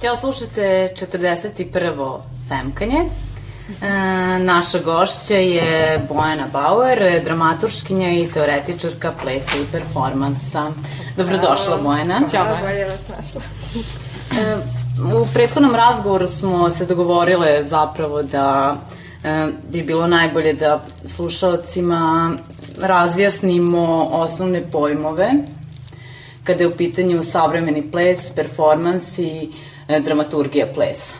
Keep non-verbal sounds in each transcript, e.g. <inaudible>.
Тя слушате 41-во фемкане. E, naša gošća je Bojana Bauer, dramaturškinja i teoretičarka plesa i performansa. Dobrodošla, Bojana. Ćao, bolje vas našla. E, u prethodnom razgovoru smo se dogovorile zapravo da e, bi bilo najbolje da slušalcima razjasnimo osnovne pojmove kada je u pitanju savremeni ples, performans i dramaturgija plesa.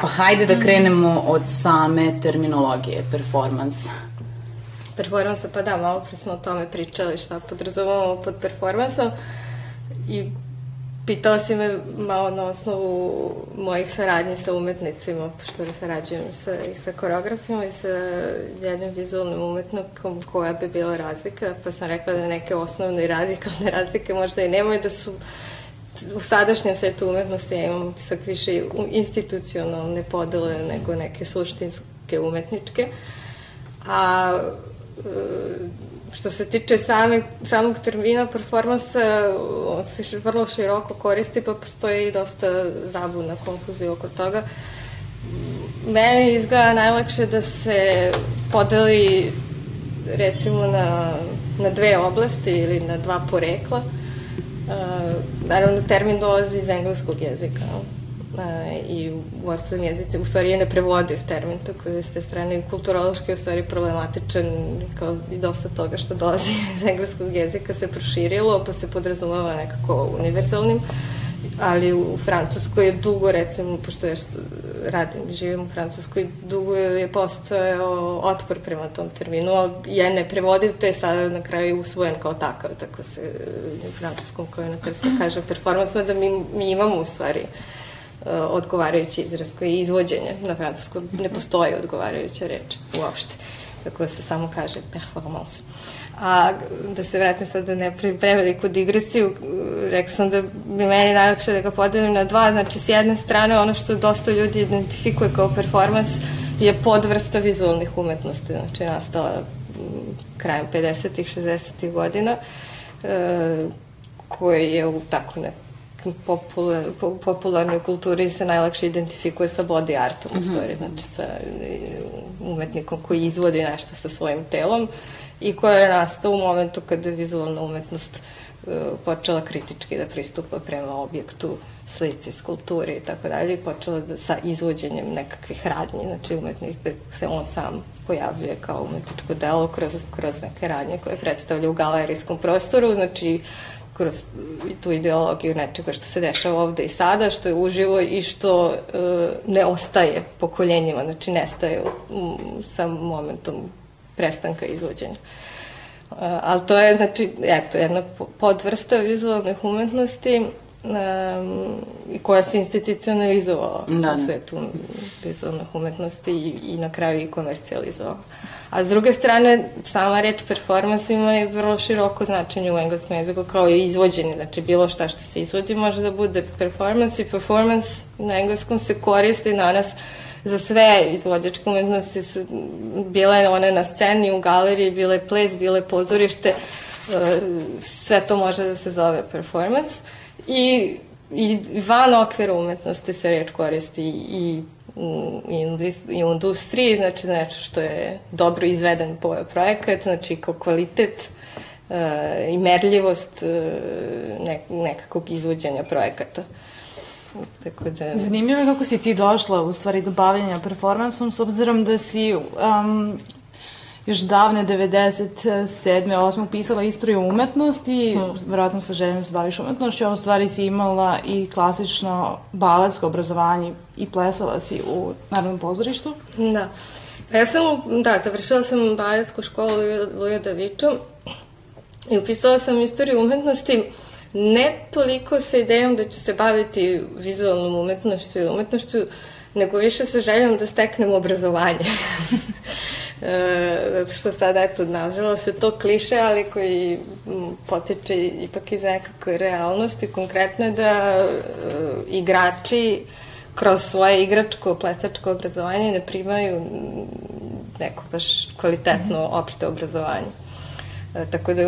Pa hajde da krenemo od same terminologije, performansa. Performansa, pa da, malo pre smo o tome pričali šta podrazumamo pod performansom i pitala si me malo na osnovu mojih saradnji sa umetnicima, pošto da sarađujem sa, i sa koreografima i sa jednim vizualnim umetnikom koja bi bila razlika, pa sam rekla da neke osnovne i radikalne razlike možda i nemaju da su u sadašnjem svetu umetnosti ja imam tisak više institucionalne podele nego neke suštinske umetničke. A e, što se tiče same, samog termina performansa, on se vrlo široko koristi, pa postoji i dosta zabuna, konfuzija oko toga. Meni izgleda najlakše da se podeli recimo na, na dve oblasti ili na dva porekla. Uh, naravno, termin dolazi iz engleskog jezika uh, i u ostalim jezice, u stvari je neprevodiv termin, tako da s te strane kulturološki je u stvari problematičan, kao i dosta toga što dolazi <laughs> iz engleskog jezika se proširilo, pa se podrazumava nekako univerzalnim, ali u Francuskoj je dugo, recimo, pošto ja što radim, živim u Francuskoj, dugo je postojao otpor prema tom terminu, ali je neprevodiv, te je sada na kraju usvojen kao takav, tako se u francuskom koje na srpskom kaže performans, da mi, mi imamo u stvari uh, odgovarajući izraz koji je izvođenje na francuskom, ne postoji odgovarajuća reč uopšte, tako da se samo kaže performance. A da se vratim sad da ne pre, preveliku digresiju, rekao sam da bi meni najlakše da ga podelim na dva, znači s jedne strane ono što dosta ljudi identifikuje kao performans je podvrsta vizualnih umetnosti, znači nastala krajem 50-ih, 60-ih godina, e, koje je u tako nekom popular, popularnoj kulturi se najlakše identifikuje sa body artom, mm -hmm. u stvari, znači sa umetnikom koji izvodi nešto sa svojim telom i koja je nastao u momentu kada je vizualna umetnost uh, počela kritički da pristupa prema objektu, slici, skulturi i tako dalje i počela da, sa izvođenjem nekakvih radnji, znači umetnik da se on sam pojavljuje kao umetničko delo kroz, kroz neke radnje koje predstavlja u galerijskom prostoru, znači kroz tu ideologiju nečega što se dešava ovde i sada, što je uživo i što uh, ne ostaje pokoljenjima, znači nestaje um, sa momentom prestanka izvođenja. Uh, ali to je, znači, eto, jedna podvrsta vizualnih umetnosti um, i koja se institucionalizovala da, u svetu vizualnih umetnosti i, i na kraju i komercijalizovala. A s druge strane, sama reč performans ima i vrlo široko značenje u engleskom jeziku kao i izvođenje. Znači, bilo šta što se izvodi može da bude performance i performance na engleskom se koristi danas uh, za sve izvođačke umetnosti, bile one na sceni, u galeriji, bile ples, bile pozorište, e, sve to može da se zove performance. I, i van okvira umetnosti se reč koristi i i u industriji, znači znači što je dobro izveden projekat, znači kao kvalitet uh, i merljivost uh, nek, nekakvog izvođenja projekata. Tako da... Zanimljivo je kako si ti došla u stvari do bavljanja performansom s obzirom da si um, još davne 97. 8. pisala istoriju umetnosti, hmm. verovatno sa željom se baviš umetnošću, a u stvari si imala i klasično baletsko obrazovanje i plesala si u Narodnom pozorištu. Da. Ja sam, da, završila sam baletsku školu Luja Daviču i upisala sam istoriju umetnosti ne toliko sa idejom da ću se baviti vizualnom umetnošću i umetnošću, nego više sa željom da steknem obrazovanje. <laughs> E, zato što sad, eto, nažalost je to kliše, ali koji potiče ipak iz nekakve realnosti. Konkretno je da e, igrači kroz svoje igračko, plesačko obrazovanje ne primaju neko baš kvalitetno opšte obrazovanje. E, tako da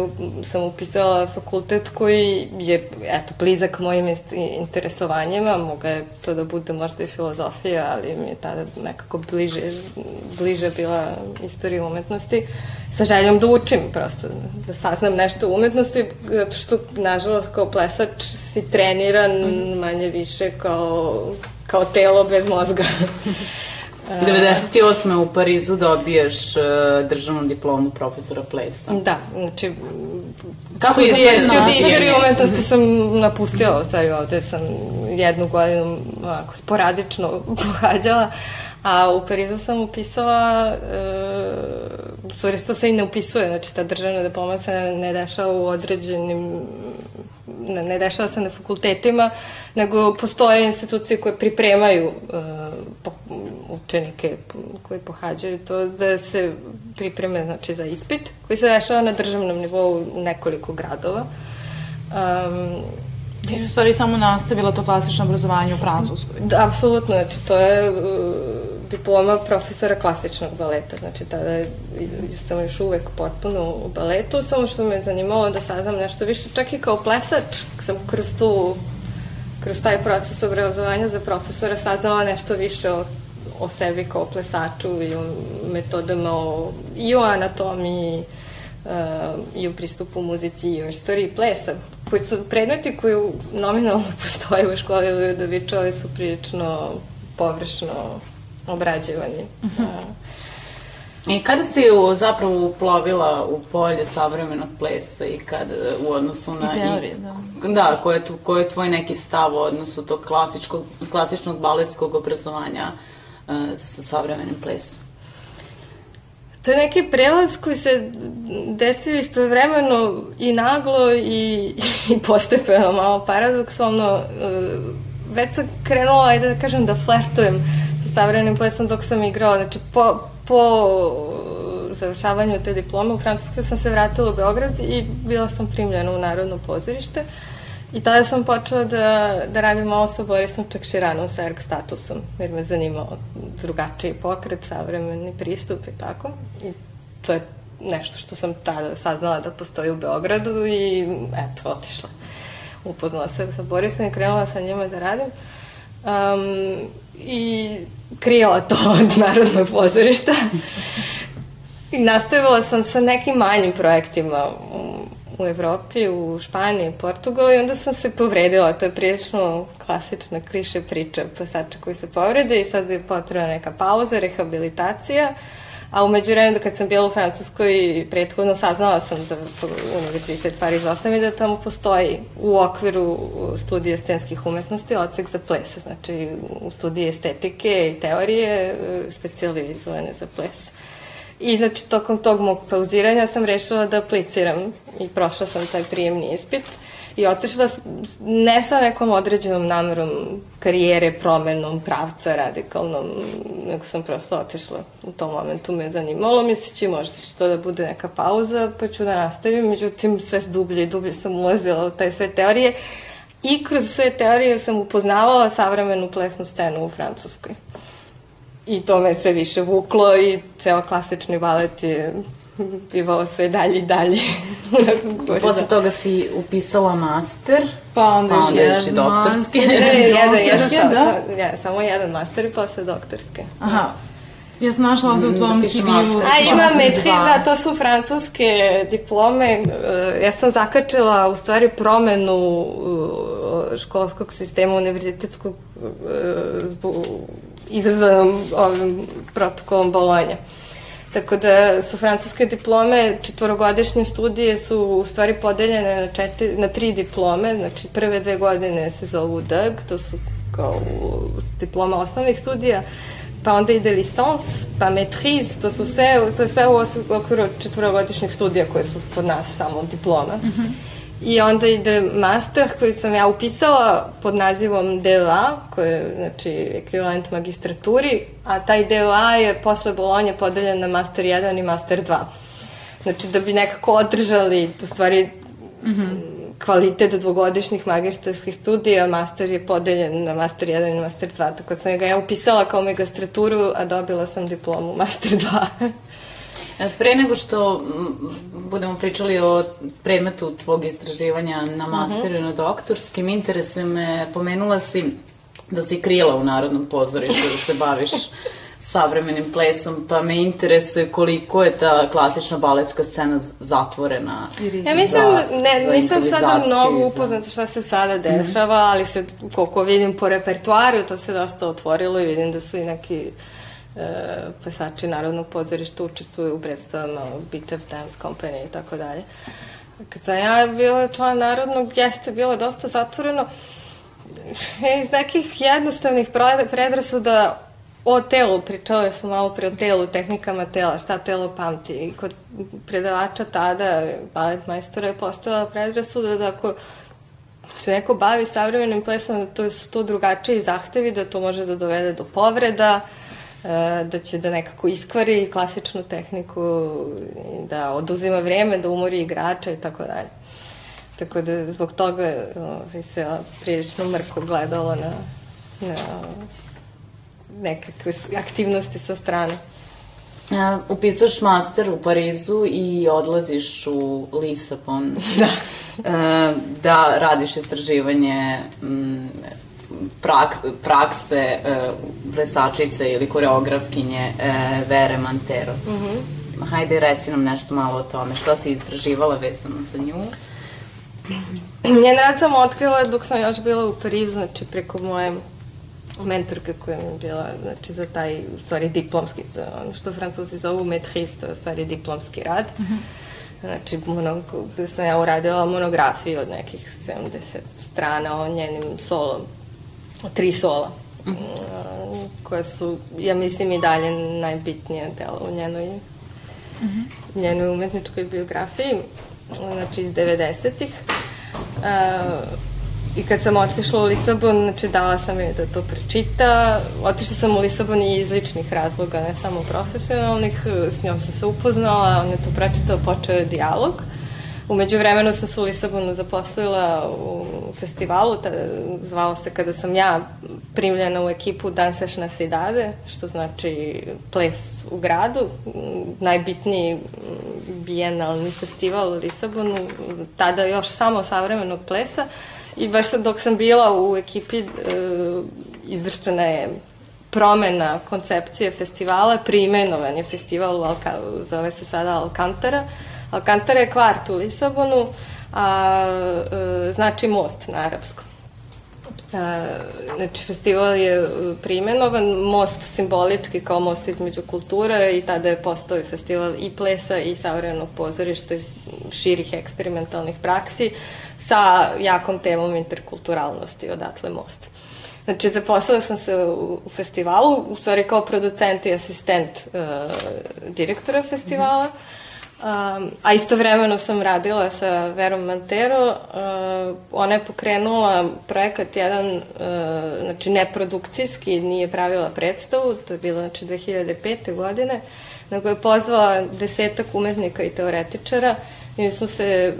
sam upisala fakultet koji je, eto, blizak mojim interesovanjima, moga je to da bude možda i filozofija, ali mi je tada nekako bliže, bliže bila istorija umetnosti, sa željom da učim prosto, da saznam nešto u umetnosti, zato što, nažalost, kao plesač si treniran mhm. manje više kao, kao telo bez mozga. <laughs> 98. u Parizu dobiješ uh, državnu diplomu profesora plesa. Da, znači... Kako je studij istorije umetnosti sam napustila, u stvari ovde sam jednu godinu ovako, sporadično <laughs> pohađala, a u Parizu sam upisala, uh, u stvari to se i ne upisuje, znači ta državna diploma se ne dešava u određenim ne, ne dešava se na fakultetima, nego postoje institucije koje pripremaju uh, učenike koji pohađaju to da se pripreme znači, za ispit koji se dešava na državnom nivou u nekoliko gradova. Um, Ti si u stvari samo nastavila to klasično obrazovanje u Francuskoj. Da, apsolutno, znači to je uh, diploma profesora klasičnog baleta, znači tada sam još uvek potpuno u baletu, samo što me zanimalo da saznam nešto više, čak i kao plesač sam kroz tu kroz taj proces obrazovanja za profesora saznala nešto više o, o sebi kao plesaču i o metodama o, i o anatomiji uh, i u pristupu muzici i u istoriji plesa, koji su predmeti koji nominalno <laughs> postoje u školi Ludovića, ali su prilično površno obrađivani. Uh -huh. I kada si zapravo uplovila u polje savremenog plesa i kada u odnosu na... I teorije, da. Da, ko je, tu, ko je tvoj neki stav u odnosu tog klasičkog, klasičnog baletskog obrazovanja uh, sa savremenim plesom? To je neki prelaz koji se desio istovremeno i naglo i, i postepeno, malo paradoksalno. Uh, već sam krenula, ajde da kažem, da flertujem savremenim plesom dok sam igrala. Znači, po, po završavanju te diplome u Francuskoj sam se vratila u Beograd i bila sam primljena u Narodno pozorište. I tada sam počela da, da radim malo sa Borisom Čakširanom, sa erg statusom, jer me zanimao drugačiji pokret, savremeni pristup i tako. I to je nešto što sam tada saznala da postoji u Beogradu i eto, otišla. Upoznala se sa Borisom i krenula sa njima da radim. Um, I krijala to <laughs> od Narodnog pozorišta. I nastavila sam sa nekim manjim projektima u, u Evropi, u Španiji, Portugalu i onda sam se povredila. To je prilično klasična kliše priča plesača koji se povrede i sad je potrebna neka pauza, rehabilitacija. A umeđu vremenu kad sam bila u Francuskoj, prethodno saznala sam za Univerzitet Paris 8 i da tamo postoji u okviru studija scenskih umetnosti odsek za ples, znači u studiji estetike i teorije e, specializovane za ples. I znači tokom tog mog pauziranja sam rešila da apliciram i prošla sam taj prijemni ispit. Uh, i otišla ne sa nekom određenom namerom karijere, promenom, pravca radikalnom, nego sam prosto otišla u tom momentu me zanimalo, misleći možda će to da bude neka pauza, pa ću da nastavim, međutim sve dublje i dublje sam ulazila u taj sve teorije i kroz sve teorije sam upoznavala savremenu plesnu scenu u Francuskoj. I to me sve više vuklo i ceo klasični balet je <laughs> bivao sve dalje i dalje. <laughs> Posle toga si upisala master, pa onda, pa onda još jedan doktorski. Ne, <laughs> jedan, jedan, sam, da? ja, samo jedan master i posle doktorske. Aha. Ja sam našla ovde u tvom CV-u. A ima metriza, to su francuske diplome. E, ja sam zakačila u stvari promenu e, školskog sistema univerzitetskog e, izazvanom ovim protokolom Bolonja. Tako da su francuske diplome, četvorogodišnje studije su u stvari podeljene na, četiri, na tri diplome, znači prve dve godine se zovu DEG, to su kao diploma osnovnih studija, pa onda ide licence, pa maîtrise, to su sve, to je sve u okviru četvorogodišnjih studija koje su kod nas samo diploma. Mm -hmm. I onda ide master koji sam ja upisala pod nazivom DLA, koji je znači, ekvivalent magistraturi, a taj DLA je posle Bolonje podeljen na master 1 i master 2. Znači da bi nekako održali, u stvari, mm -hmm. kvalitet dvogodišnjih magistarskih studija, master je podeljen na master 1 i master 2, tako sam ga ja upisala kao magistraturu, a dobila sam diplomu master 2. <laughs> E, pre nego što budemo pričali o predmetu tvog istraživanja na mhm. masteru i uh na doktorskim, interesuje me, pomenula si da si krila u Narodnom pozorištu, da se baviš <laughs> savremenim plesom, pa me interesuje koliko je ta klasična baletska scena zatvorena. Ja mislim, za, ne, za nisam sada mnogo upoznata šta se sada dešava, mm -hmm. ali se, koliko vidim po repertuaru, to se dosta otvorilo i vidim da su i neki e, plesači Narodnog pozorišta učestvuju u predstavama Bitev Dance Company i tako dalje. Kad sam ja bila član Narodnog, jeste bilo dosta zatvoreno iz nekih jednostavnih predrasuda o telu, pričali smo malo pre o telu, tehnikama tela, šta telo pamti. I kod predavača tada, balet majstora je postala predrasuda da ako se neko bavi savremenim plesom, da to su to drugačiji zahtevi, da to može da dovede do povreda, e, da će da nekako iskvari klasičnu tehniku, da oduzima vreme, da umori igrača i tako dalje. Tako da zbog toga ovaj, se prilično mrko gledalo na, na nekakve aktivnosti sa strane. Uh, upisuješ master u Parizu i odlaziš u Lisabon. <laughs> Da. Uh, da radiš istraživanje m, prak, prakse uh, plesačice ili koreografkinje uh, Vere Mantero. Mm -hmm. Hajde, reci nam nešto malo o tome. Šta si istraživala vezano za nju? Njen rad sam otkrila dok sam još bila u Parizu, znači preko moje mentorka koja mi je bila, znači, za taj, u stvari, diplomski, to je ono što francuzi zovu maîtrise, to je u stvari diplomski rad. Mm -hmm. Znači, mono, gde sam ja uradila monografiju od nekih 70 strana o njenim solom, tri sola, mm -hmm. koje su, ja mislim, i dalje najbitnije delo u njenoj, mm -hmm. njenoj umetničkoj biografiji, znači iz 90-ih. Uh, I kad sam otišla u Lisabon, znači dala sam joj da to pročita. Otišla sam u Lisabon i iz ličnih razloga, ne samo profesionalnih. S njom sam se upoznala, on je to pročitao, počeo je dijalog. Umeđu vremenu sam se u Lisabonu zaposlila u festivalu, ta, zvao se kada sam ja primljena u ekipu Dansaš na Sidade, što znači ples u gradu, najbitniji bijenalni festival u Lisabonu, tada još samo savremenog plesa. I baš dok sam bila u ekipi e, izvršćena je promena koncepcije festivala, preimenovan je festival, zove se sada Alcantara. Alcantara je kvart u Lisabonu, a e, znači most na arapskom. E, znači, festival je primenovan, most simbolički kao most između kultura i tada je postao i festival i plesa i savremenog pozorišta i širih eksperimentalnih praksi sa jakom temom interkulturalnosti, odatle most. Znači, zaposlala sam se u, u festivalu, u stvari kao producent i asistent uh, direktora festivala, um, a istovremeno sam radila sa Verom Mantero. Uh, ona je pokrenula projekat jedan, uh, znači neprodukcijski, nije pravila predstavu, to je bilo znači 2005. godine, nego je pozvala desetak umetnika i teoretičara i mi smo se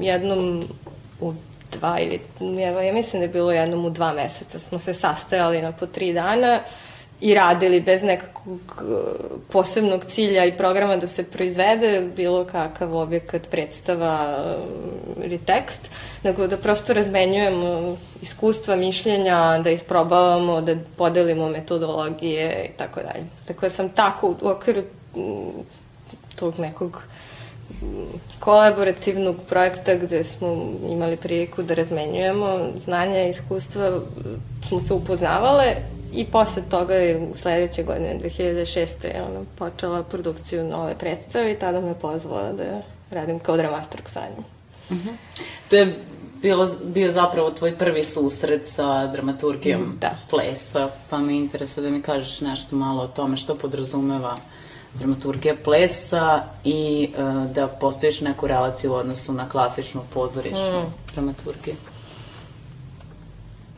jednom u dva ili, ja mislim da je bilo jednom u dva meseca, smo se sastajali na po tri dana i radili bez nekakvog uh, posebnog cilja i programa da se proizvede bilo kakav objekat, predstava uh, ili tekst, nego da prosto razmenjujemo iskustva, mišljenja, da isprobavamo, da podelimo metodologije i tako dalje. Tako da sam tako u okviru mm, tog nekog kolaborativnog projekta gde smo imali priliku da razmenjujemo znanja i iskustva, smo se upoznavale i posle toga je u sledeće godine, 2006. je ona počela produkciju nove predstave i tada me pozvala da radim kao dramaturg sa njim. Uh mhm. -huh. To je bilo, bio zapravo tvoj prvi susret sa dramaturgijom da. plesa, pa mi interesuje da mi kažeš nešto malo o tome što podrazumeva dramaturgija plesa i uh, da postojiš neku relaciju u odnosu na klasičnu pozorišnu mm. dramaturgiju.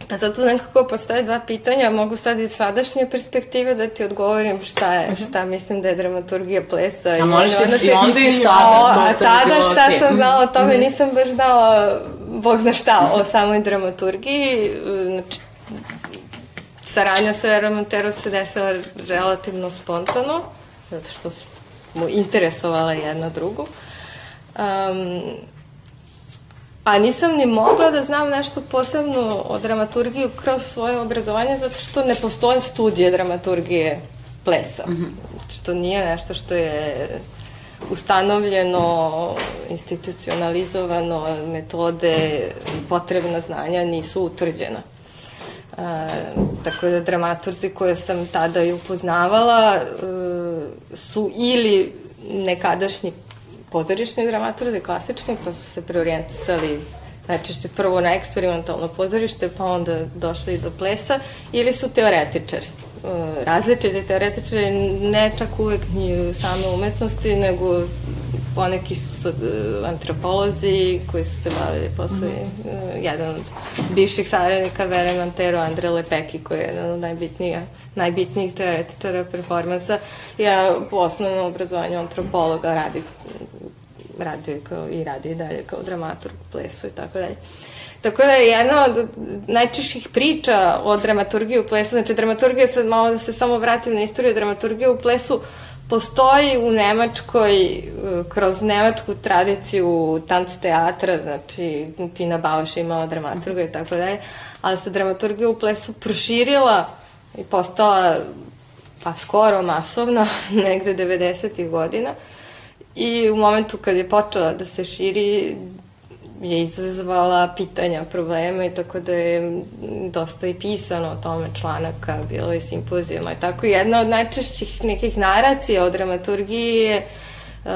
Pa zato nekako postoje dva pitanja, mogu sad iz sadašnje perspektive da ti odgovorim šta je, mhm. šta mislim da je dramaturgija plesa. A možeš i onda i sada. A tada šta sam znala o tome, mhm. nisam baš znala, bog zna šta, o samoj dramaturgiji. Znači, saradnja sa Eramonterom se desila relativno spontano, zato što smo interesovala jedna drugu. Um, A nisam ni mogla da znam nešto posebno o dramaturgiju kroz svoje obrazovanje, zato što ne postoje studije dramaturgije plesa. Mm -hmm. Što nije nešto što je ustanovljeno, institucionalizovano, metode, potrebna znanja nisu utvrđena. E, tako da dramaturzi koje sam tada i upoznavala e, su ili nekadašnji pozorišni dramaturzi, klasični, pa su se preorijentisali najčešće prvo na eksperimentalno pozorište, pa onda došli do plesa, ili su teoretičari. E, različiti teoretičari, ne čak uvek ni same umetnosti, nego poneki su sad uh, antropolozi koji su se bavili posle, mm -hmm. jedan od bivših saradnika Vere Montero, Andre Lepeki, koji je jedan od najbitnijih, najbitnijih teoretičara performansa. Ja po osnovnom obrazovanju antropologa radi, radio kao, i radi i dalje kao dramaturg u plesu i tako dalje. Tako da je jedna od najčešćih priča o dramaturgiji u plesu, znači dramaturgija, sad malo da se samo vratim na istoriju dramaturgije u plesu, postoji u Nemačkoj, e, kroz nemačku tradiciju tanc teatra, znači Pina Bauš imala dramaturga i tako dalje, ali se dramaturgija u plesu proširila i postala pa skoro masovna, <laughs> negde 90. godina. I u momentu kad je počela da se širi, je izazvala pitanja, problema i tako da je dosta i pisano o tome članaka, bilo je simpozijama i tako. Jedna od najčešćih nekih naracija o dramaturgiji je uh,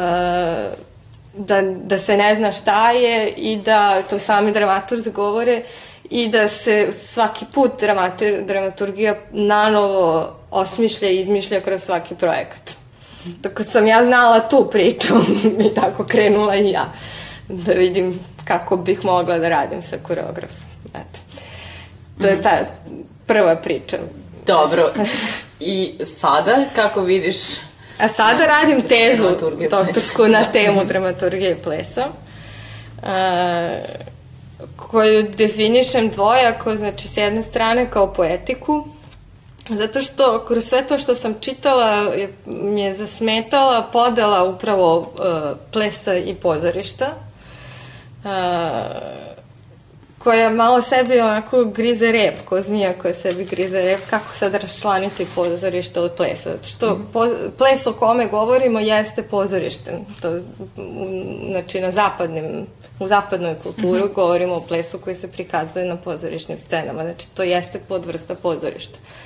da, da se ne zna šta je i da to sami dramaturzi govore i da se svaki put dramatur, dramaturgija nanovo osmišlja i izmišlja kroz svaki projekat. Tako sam ja znala tu priču <laughs> i tako krenula i ja da vidim kako bih mogla da radim sa koreografom. Eto. To je ta prva priča. Dobro. <laughs> I sada, kako vidiš... A sada radim tezu doktorsku na temu dramaturgije i plesa. Uh, koju definišem dvojako, znači s jedne strane kao poetiku, zato što kroz sve to što sam čitala je, mi je zasmetala podela upravo uh, plesa i pozorišta koja malo sebi onako grize rep, ko zmija koja sebi grize rep, kako sad raščlaniti pozorište od plesa. Što mm. po, ples o kome govorimo jeste pozorište. To, znači na zapadnim, u zapadnoj kulturi mm -hmm. govorimo o plesu koji se prikazuje na pozorišnim scenama. Znači to jeste podvrsta pozorišta. Uh,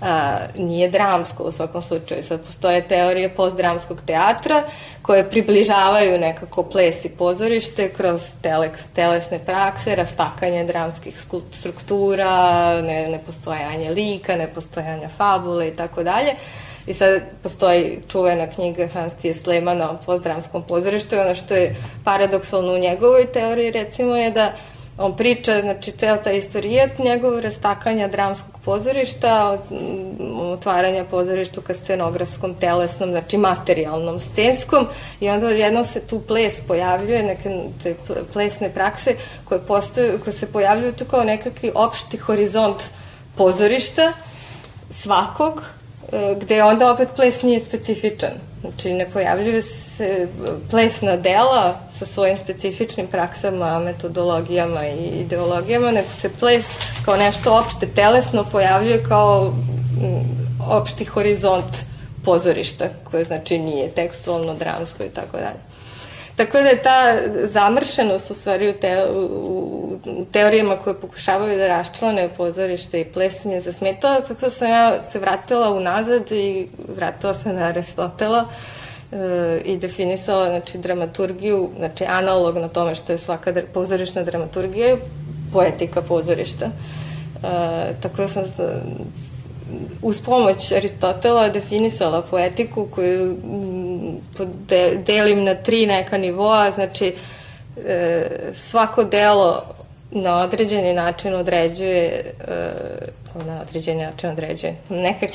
a, nije dramsko u svakom slučaju. Sad postoje teorije postdramskog teatra koje približavaju nekako ples i pozorište kroz teleks, telesne prakse, rastakanje dramskih struktura, ne, nepostojanje lika, nepostojanje fabule i tako dalje. I sad postoji čuvena knjiga Hans T. Slemana o postdramskom pozorištu i ono što je paradoksalno u njegovoj teoriji recimo je da on priča, znači, ceo taj istorijat njegov rastakanja dramskog pozorišta, otvaranja pozorišta ka scenografskom, telesnom, znači materijalnom, scenskom i onda jednom se tu ples pojavljuje, neke te plesne prakse koje, postoju, koje se pojavljuju tu kao nekakvi opšti horizont pozorišta svakog, e, gde onda opet ples nije specifičan. Znači, ne pojavljuju se plesna dela sa svojim specifičnim praksama, metodologijama i ideologijama, nego se ples kao nešto opšte telesno pojavljuje kao mm, opšti horizont pozorišta, koje znači nije tekstualno, dramsko i tako dalje. Tako da je ta zamršenost u stvari u, te, u teorijama koje pokušavaju da raščlane pozorište i ples mi je zasmetala, tako da sam ja se vratila unazad i vratila se na Aristotela e, i definisala znači, dramaturgiju, znači analog na tome što je svaka pozorišna dramaturgija poetika pozorišta. E, tako da sam uz pomoć Aristotela definisala poetiku koju de, delim na tri neka nivoa, znači e, svako delo na određeni način određuje e, na određeni način određuje nekak,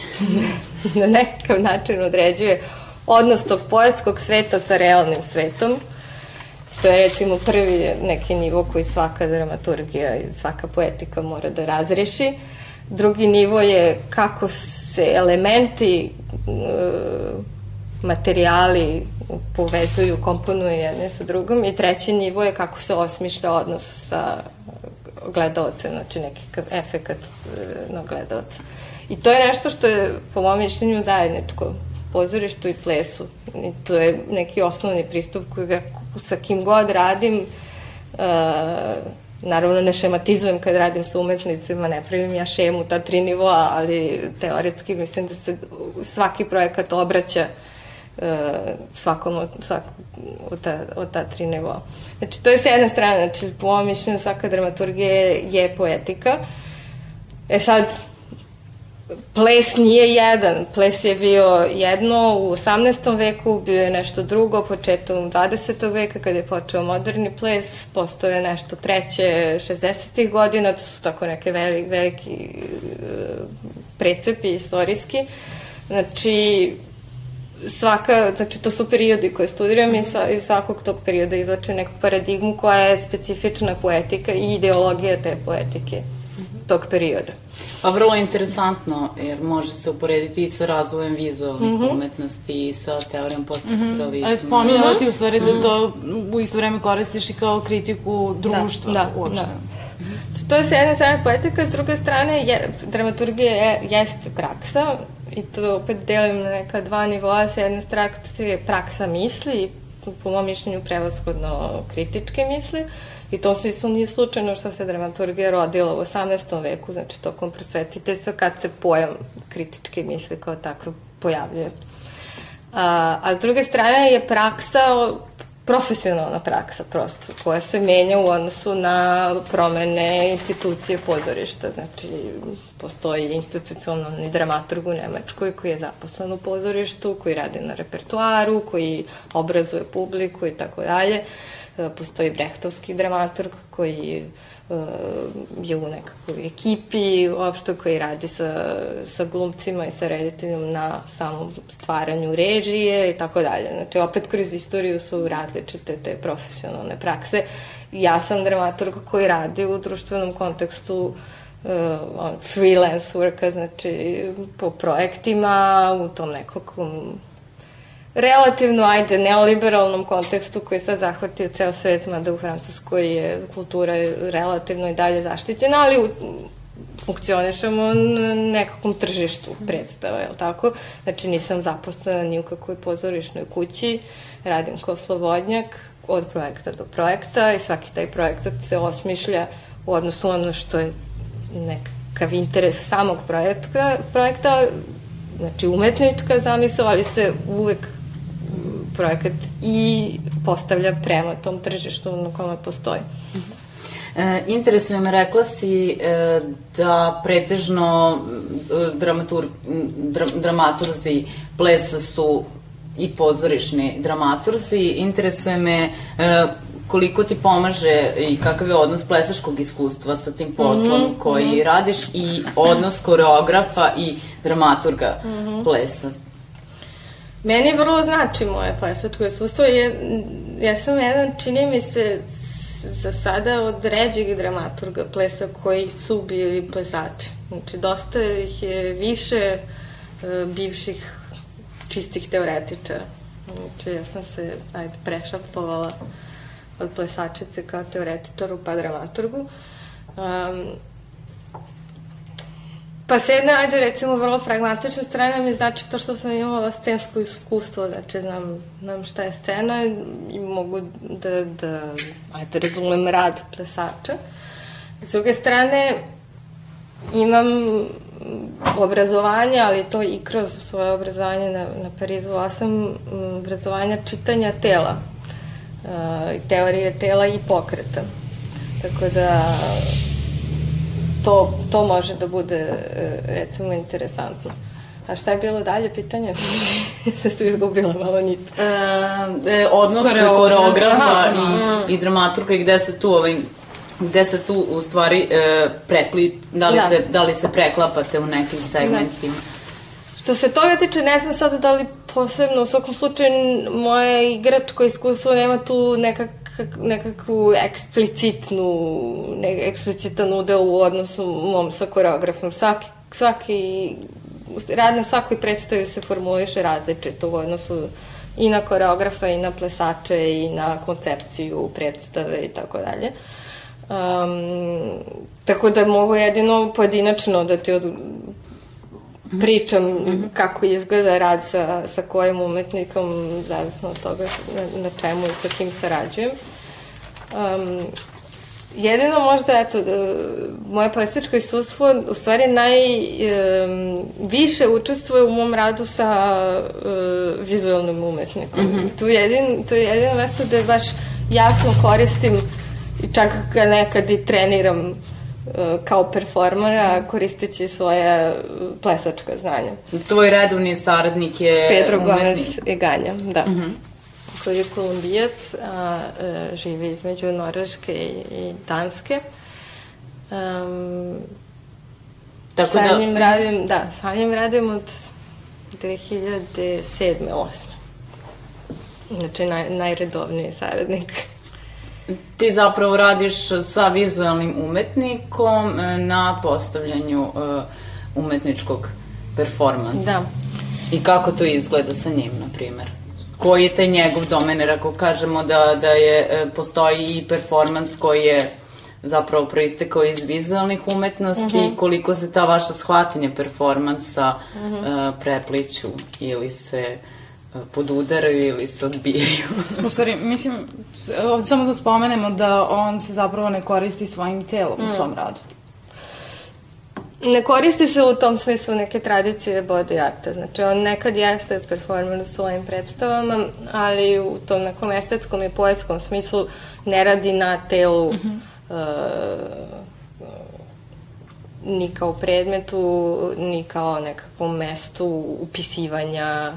<laughs> na nekakav način određuje odnos tog poetskog sveta sa realnim svetom To je recimo prvi neki nivo koji svaka dramaturgija i svaka poetika mora da razreši. Drugi nivo je kako se elementi, e, materijali povezuju, komponuju jedne sa drugom i treći nivo je kako se osmišlja odnos sa gledalcem, znači neki efekat e, na gledalca. I to je nešto što je, po mojom mišljenju, zajedničko pozorištu i plesu. I to je neki osnovni pristup koji ga sa kim god radim, uh, naravno ne šematizujem kad radim sa umetnicima, ne pravim ja šemu ta tri nivoa, ali teoretski mislim da se svaki projekat obraća uh, svakom od, svakom od, ta, od ta tri nivoa. Znači, to je s jedne strane, znači, po mojom mišljenju svaka dramaturgija je, je poetika. E sad, ples nije jedan. Ples je bio jedno u 18. veku, bio je nešto drugo početom 20. veka kada je počeo moderni ples, postoje nešto treće 60. godina, to su tako neke veliki, veliki precepi istorijski. Znači, svaka, znači to su periodi koje studiram i sa, iz svakog tog perioda izvače neku paradigmu koja je specifična poetika i ideologija te poetike tog perioda. Pa vrlo interesantno, jer može se uporediti i sa razvojem vizualnih mm -hmm. umetnosti i sa teorijom poststrukturalizma. Mm -hmm. A spominjala mm -hmm. si u stvari da to u isto vreme koristiš i kao kritiku društva da, da, uopšte. Da. To je s jedne strane poetika, s druge strane je, dramaturgija je, jeste praksa i to opet delim na neka dva nivoa. S jedne strane je praksa misli i po mom mišljenju prevashodno kritičke misli. I to svi su nije slučajno što se dramaturgija rodila u 18. veku, znači tokom prosvetiteljstva, kad se pojam kritičke misli kao tako pojavljuje. A, a s druge strane je praksa, profesionalna praksa prosto, koja se menja u odnosu na promene institucije pozorišta. Znači, postoji institucionalni dramaturg u Nemačkoj koji je zaposlen u pozorištu, koji radi na repertuaru, koji obrazuje publiku i tako dalje. E, postoji brehtovski dramaturg koji uh, je u nekakvoj ekipi uopšte koji radi sa, sa glumcima i sa rediteljom na samom stvaranju režije i tako dalje. Znači, opet kroz istoriju su različite te profesionalne prakse. Ja sam dramaturg koji radi u društvenom kontekstu uh, on freelance worka, znači po projektima, u tom nekakvom relativno, ajde, neoliberalnom kontekstu koji sad zahvatio ceo svet, mada u Francuskoj je kultura relativno i dalje zaštićena, ali u, funkcionišemo na nekakvom tržištu predstava, je li tako? Znači nisam zaposlena ni u kakvoj pozorišnoj kući, radim kao slobodnjak od projekta do projekta i svaki taj projekat se osmišlja u odnosu ono što je nekakav interes samog projekta, projekta znači umetnička zamisla, ali se uvek projekat i postavlja prema tom tržištu na kome postoji. E, interesuje me, rekla si e, da pretežno e, dramatur, dra, dramaturzi plesa su i pozorišni dramaturzi. Interesuje me e, koliko ti pomaže i kakav je odnos plesačkog iskustva sa tim poslom mm -hmm, koji mm -hmm. radiš i odnos koreografa i dramaturga mm -hmm. plesa. Meni vrlo znači moje plesačko iskustvo. Je, ja sam jedan, čini mi se, za sada od ređeg dramaturga plesa koji su bili plesači. Znači, dosta ih je više e, bivših čistih teoretičara. Znači, ja sam se, ajde, prešaltovala od plesačice kao teoretičaru pa dramaturgu. Um, Pa s jedne, ajde recimo, vrlo pragmatične strane mi znači to što sam imala scensko iskustvo, znači znam, znam šta je scena i mogu da, da ajde, razumem rad plesača. S druge strane, imam obrazovanje, ali to i kroz svoje obrazovanje na, na Parizu 8, obrazovanja čitanja tela, teorije tela i pokreta. Tako da to, to može da bude e, recimo interesantno. A šta je bilo dalje pitanje? Se <laughs> su izgubila malo nit. E, e, odnos koreografa i, i dramaturga i gde se tu ovaj, gde se tu u stvari e, prepli, da li, da. Se, da li se preklapate u nekim segmentima? Da. Što se toga tiče, ne znam sada da li posebno, u svakom slučaju moje igračko iskustvo nema tu nekak, nekakvu eksplicitnu, ne, eksplicitan udeo u odnosu mom sa koreografom. Svaki, svaki rad na svakoj predstavi se formuliše različito u odnosu i na koreografa i na plesače i na koncepciju predstave i tako dalje. Um, tako da mogu jedino pojedinačno da ti od, pričam mm -hmm. kako izgleda rad sa, sa kojim umetnikom, zavisno od toga na, na čemu i sa kim sarađujem. Um, jedino možda, eto, da, moje plesičko iskustvo u stvari najviše um, učestvuje u mom radu sa uh, vizualnim umetnikom. Mm -hmm. tu jedin, to je jedino mesto gde baš jasno koristim i čak ga nekad i treniram uh, kao performera koristeći svoje plesačka znanja. Tvoj redovni saradnik je Pedro Gomez Eganja, da. Mm -hmm koji je kolumbijac, a, e, živi između Norveške i, i Danske. Um, Tako sa da... njim radim, da, sa njim radim od 2007. 8. Znači, naj, najredovniji saradnik. Ti zapravo radiš sa vizualnim umetnikom e, na postavljanju uh, umetničkog performansa. Da. I kako to izgleda sa njim, na primer? koji je taj njegov domen, jer ako kažemo da, da je, e, postoji i performans koji je zapravo proistekao iz vizualnih umetnosti, mm -hmm. koliko se ta vaša shvatanja performansa mm -hmm. uh, prepliću ili se uh, podudaraju ili se odbijaju. <laughs> u stvari, mislim, ovdje samo da spomenemo da on se zapravo ne koristi svojim telom mm. u svom radu ne koristi se u tom smislu neke tradicije body arta. Znači, on nekad jeste performer u svojim predstavama, ali u tom nekom estetskom i poetskom smislu ne radi na telu mm -hmm. uh, ni kao predmetu, ni kao nekakvom mestu upisivanja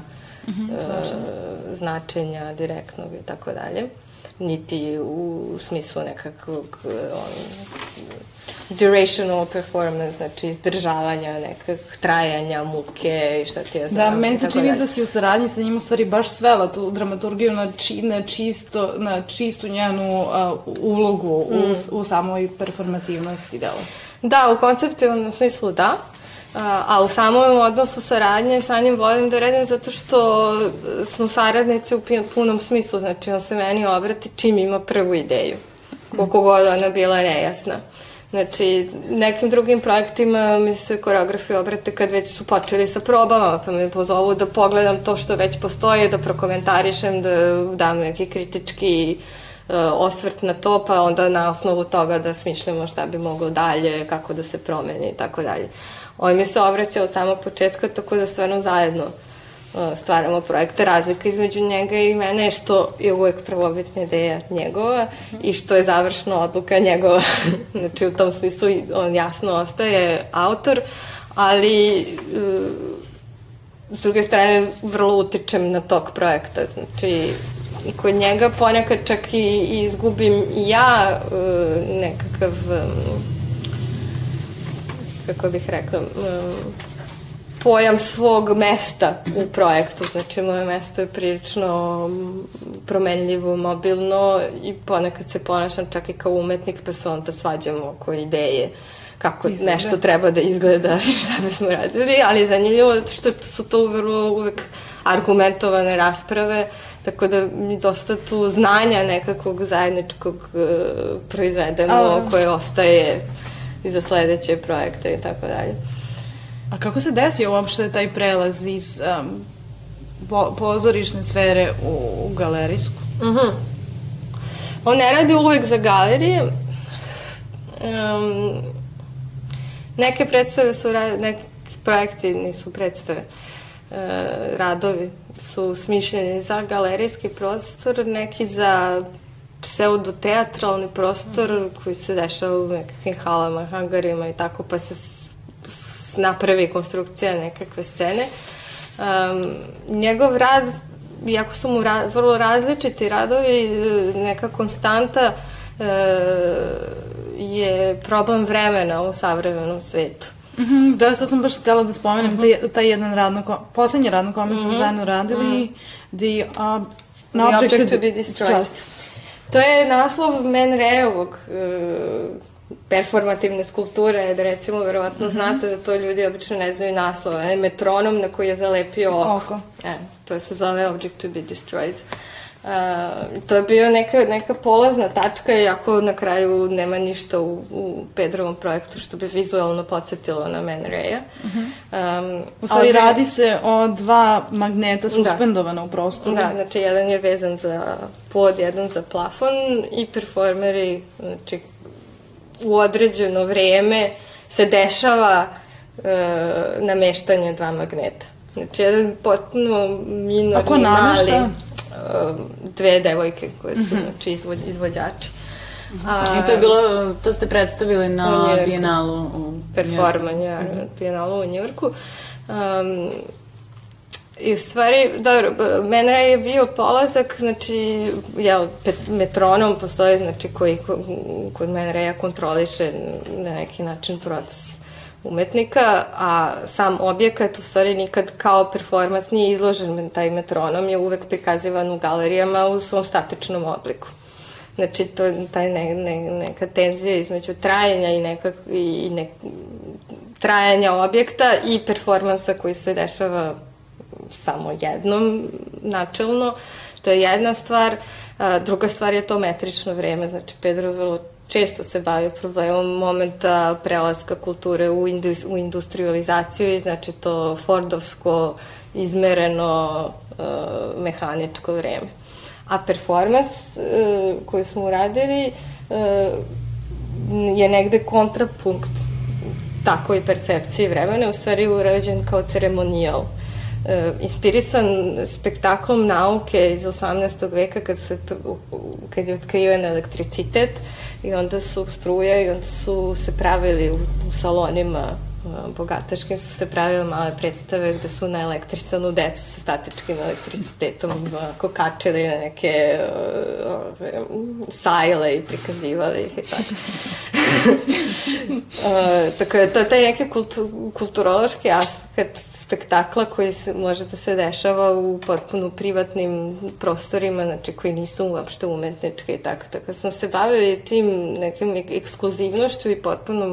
mm -hmm, uh, značenja direktnog i tako dalje niti u smislu nekakvog on, durational performance, znači izdržavanja nekak trajanja, muke i šta ti ja znam. Da, meni se čini da si u saradnji sa njim u stvari baš svela tu dramaturgiju na, či, na, čisto, na čistu njenu uh, ulogu mm. u, u samoj performativnosti dela. Da, u konceptivnom smislu da. A, u samom odnosu saradnje sa njim volim da radim zato što smo saradnici u punom smislu, znači on se meni obrati čim ima prvu ideju, koliko god ona bila nejasna. Znači, nekim drugim projektima mi se koreografi obrate kad već su počeli sa probama, pa me pozovu da pogledam to što već postoji, da prokomentarišem, da dam neki kritički uh, osvrt na to, pa onda na osnovu toga da smišljamo šta bi moglo dalje, kako da se promeni i tako dalje. On mi se obraćao od samog početka, tako da stvarno zajedno uh, stvaramo projekte. Razlika između njega i mene je što je uvek prvobitna ideja njegova i što je završna odluka njegova. <laughs> znači u tom smislu on jasno ostaje autor, ali uh, s druge strane vrlo utičem na tok projekta. Znači i kod njega ponekad čak i, i izgubim ja uh, nekakav um, kako bih rekla, um, pojam svog mesta u projektu. Znači, moje mesto je prilično promenljivo, mobilno i ponekad se ponašam čak i kao umetnik, pa se onda svađamo oko ideje kako izgleda. nešto treba da izgleda i šta bismo radili, ali je zanimljivo što su to vrlo uvek argumentovane rasprave, tako da mi dosta tu znanja nekakvog zajedničkog uh, proizvedemo A... koje ostaje i za sledeće projekte i tako dalje. A kako se desio uopšte taj prelaz iz um, po, pozorišne sfere u, u galerijsku? Uh mhm. -huh. On ne radi uvek za galerije. Um, neke predstave su, neki projekti nisu predstave. Uh, radovi su smišljeni za galerijski prostor, neki za pseudo-teatralni prostor koji se dešava u nekakvim halama, hangarima i tako, pa se napravi konstrukcija nekakve scene. Um, njegov rad, iako su mu ra vrlo različiti radovi, neka konstanta uh, je problem vremena u savremenom svetu. Mm -hmm, da, sad sam baš htjela da spomenem mm -hmm. taj, taj jedan radno, poslednji radno kome ste mm -hmm. zajedno radili, mm -hmm. The, uh, the Object, object to, be Destroyed. To je naslov Men Reovog uh, performativne skulpture, da recimo verovatno mm -hmm. znate da to ljudi obično ne znaju naslova. Metronom na koji je zalepio oko. oko. E, to se zove Object to be Destroyed. Uh, to je bio neka, neka polazna tačka, iako na kraju nema ništa u, u Pedrovom projektu što bi vizualno podsjetilo na Man Ray-a. Uh -huh. um, u stvari ali, radi se o dva magneta da. suspendovana da. u prostoru. Da, znači jedan je vezan za pod, jedan za plafon i performeri, znači u određeno vreme se dešava uh, nameštanje dva magneta. Znači, jedan potpuno minorni, Ako mali, uh, dve devojke koje su, mm -hmm. znači, izvod, izvođači. A, I to je bilo, to ste predstavili na Bijenalu u Performanje, ja, mm -hmm. Bijenalu u Njurku. Um, I u stvari, dobro, Menra je bio polazak, znači, jel, metronom postoji, znači, koji kod Menreja kontroliše na neki način proces umetnika, a sam objekat u stvari nikad kao performans nije izložen, taj metronom je uvek prikazivan u galerijama u svom statičnom obliku. Znači, to taj ne, ne, neka tenzija između trajanja i, neka, i ne, trajanja objekta i performansa koji se dešava samo jednom načelno. To je jedna stvar. Druga stvar je to metrično vreme. Znači, Pedro vrlo često se bavi problemom momenta prelaska kulture u, indus, u industrializaciju i znači to Fordovsko izmereno uh, mehaničko vreme. A performans uh, koji smo uradili uh, je negde kontrapunkt takoj percepciji vremena, u stvari urađen kao ceremonijal. E, inspirisan spektaklom nauke iz 18. veka kad, se, kad je otkriven elektricitet i onda su struje i onda su se pravili u, u salonima e, bogataškim su se pravile male predstave gde su na elektrisanu decu sa statičkim elektricitetom kokačili na neke uh, sajle i prikazivali ih i tako. <laughs> tako je to taj neki kultu, kulturološki aspekt spektakla koji se, može da se dešava u potpuno privatnim prostorima, znači koji nisu uopšte umetničke i tako. Tako smo se bavili tim nekim ekskluzivnošću i potpuno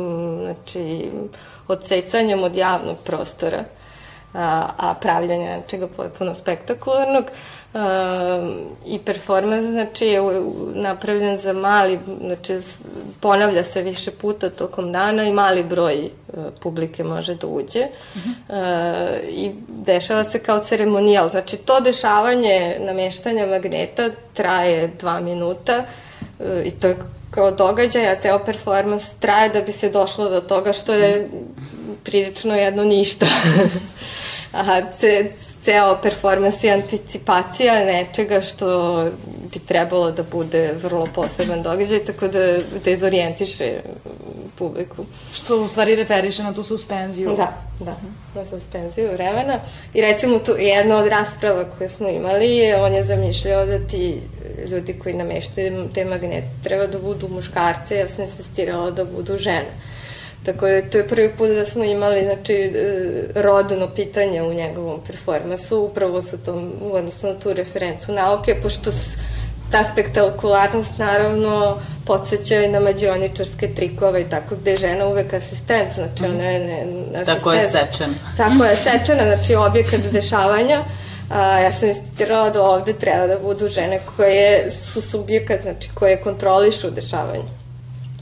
znači, odsecanjem od javnog prostora a, a pravljanja nečega potpuno spektakularnog. A, I performans, znači, je napravljen za mali, znači, ponavlja se više puta tokom dana i mali broj a, e, publike može da uđe. Uh -huh. a, I dešava se kao ceremonijal. Znači, to dešavanje nameštanja magneta traje dva minuta a, e, i to je kao događaj, a ceo performans traje da bi se došlo do toga što je prilično jedno ništa. <laughs> Ce, ceo performans je anticipacija nečega što bi trebalo da bude vrlo poseban događaj, tako da dezorijentiše publiku. Što u stvari referiše na tu suspenziju. Da, da, na suspenziju vremena. I recimo tu jedna od rasprava koje smo imali je, on je zamišljao da ti ljudi koji nameštaju te magnete treba da budu muškarce, ja sam insistirala da budu žene. Tako da to je prvi put da smo imali znači, e, rodno pitanje u njegovom performansu, upravo sa tom, u odnosu na tu referencu nauke, pošto ta spektakularnost naravno podsjeća i na mađioničarske trikove i tako, gde je žena uvek asistent, znači ona je ne, asistent. Tako je sečen. Tako je sečena, znači objekat dešavanja. A, ja sam insistirala da ovde treba da budu žene koje su subjekat, znači koje kontrolišu dešavanje.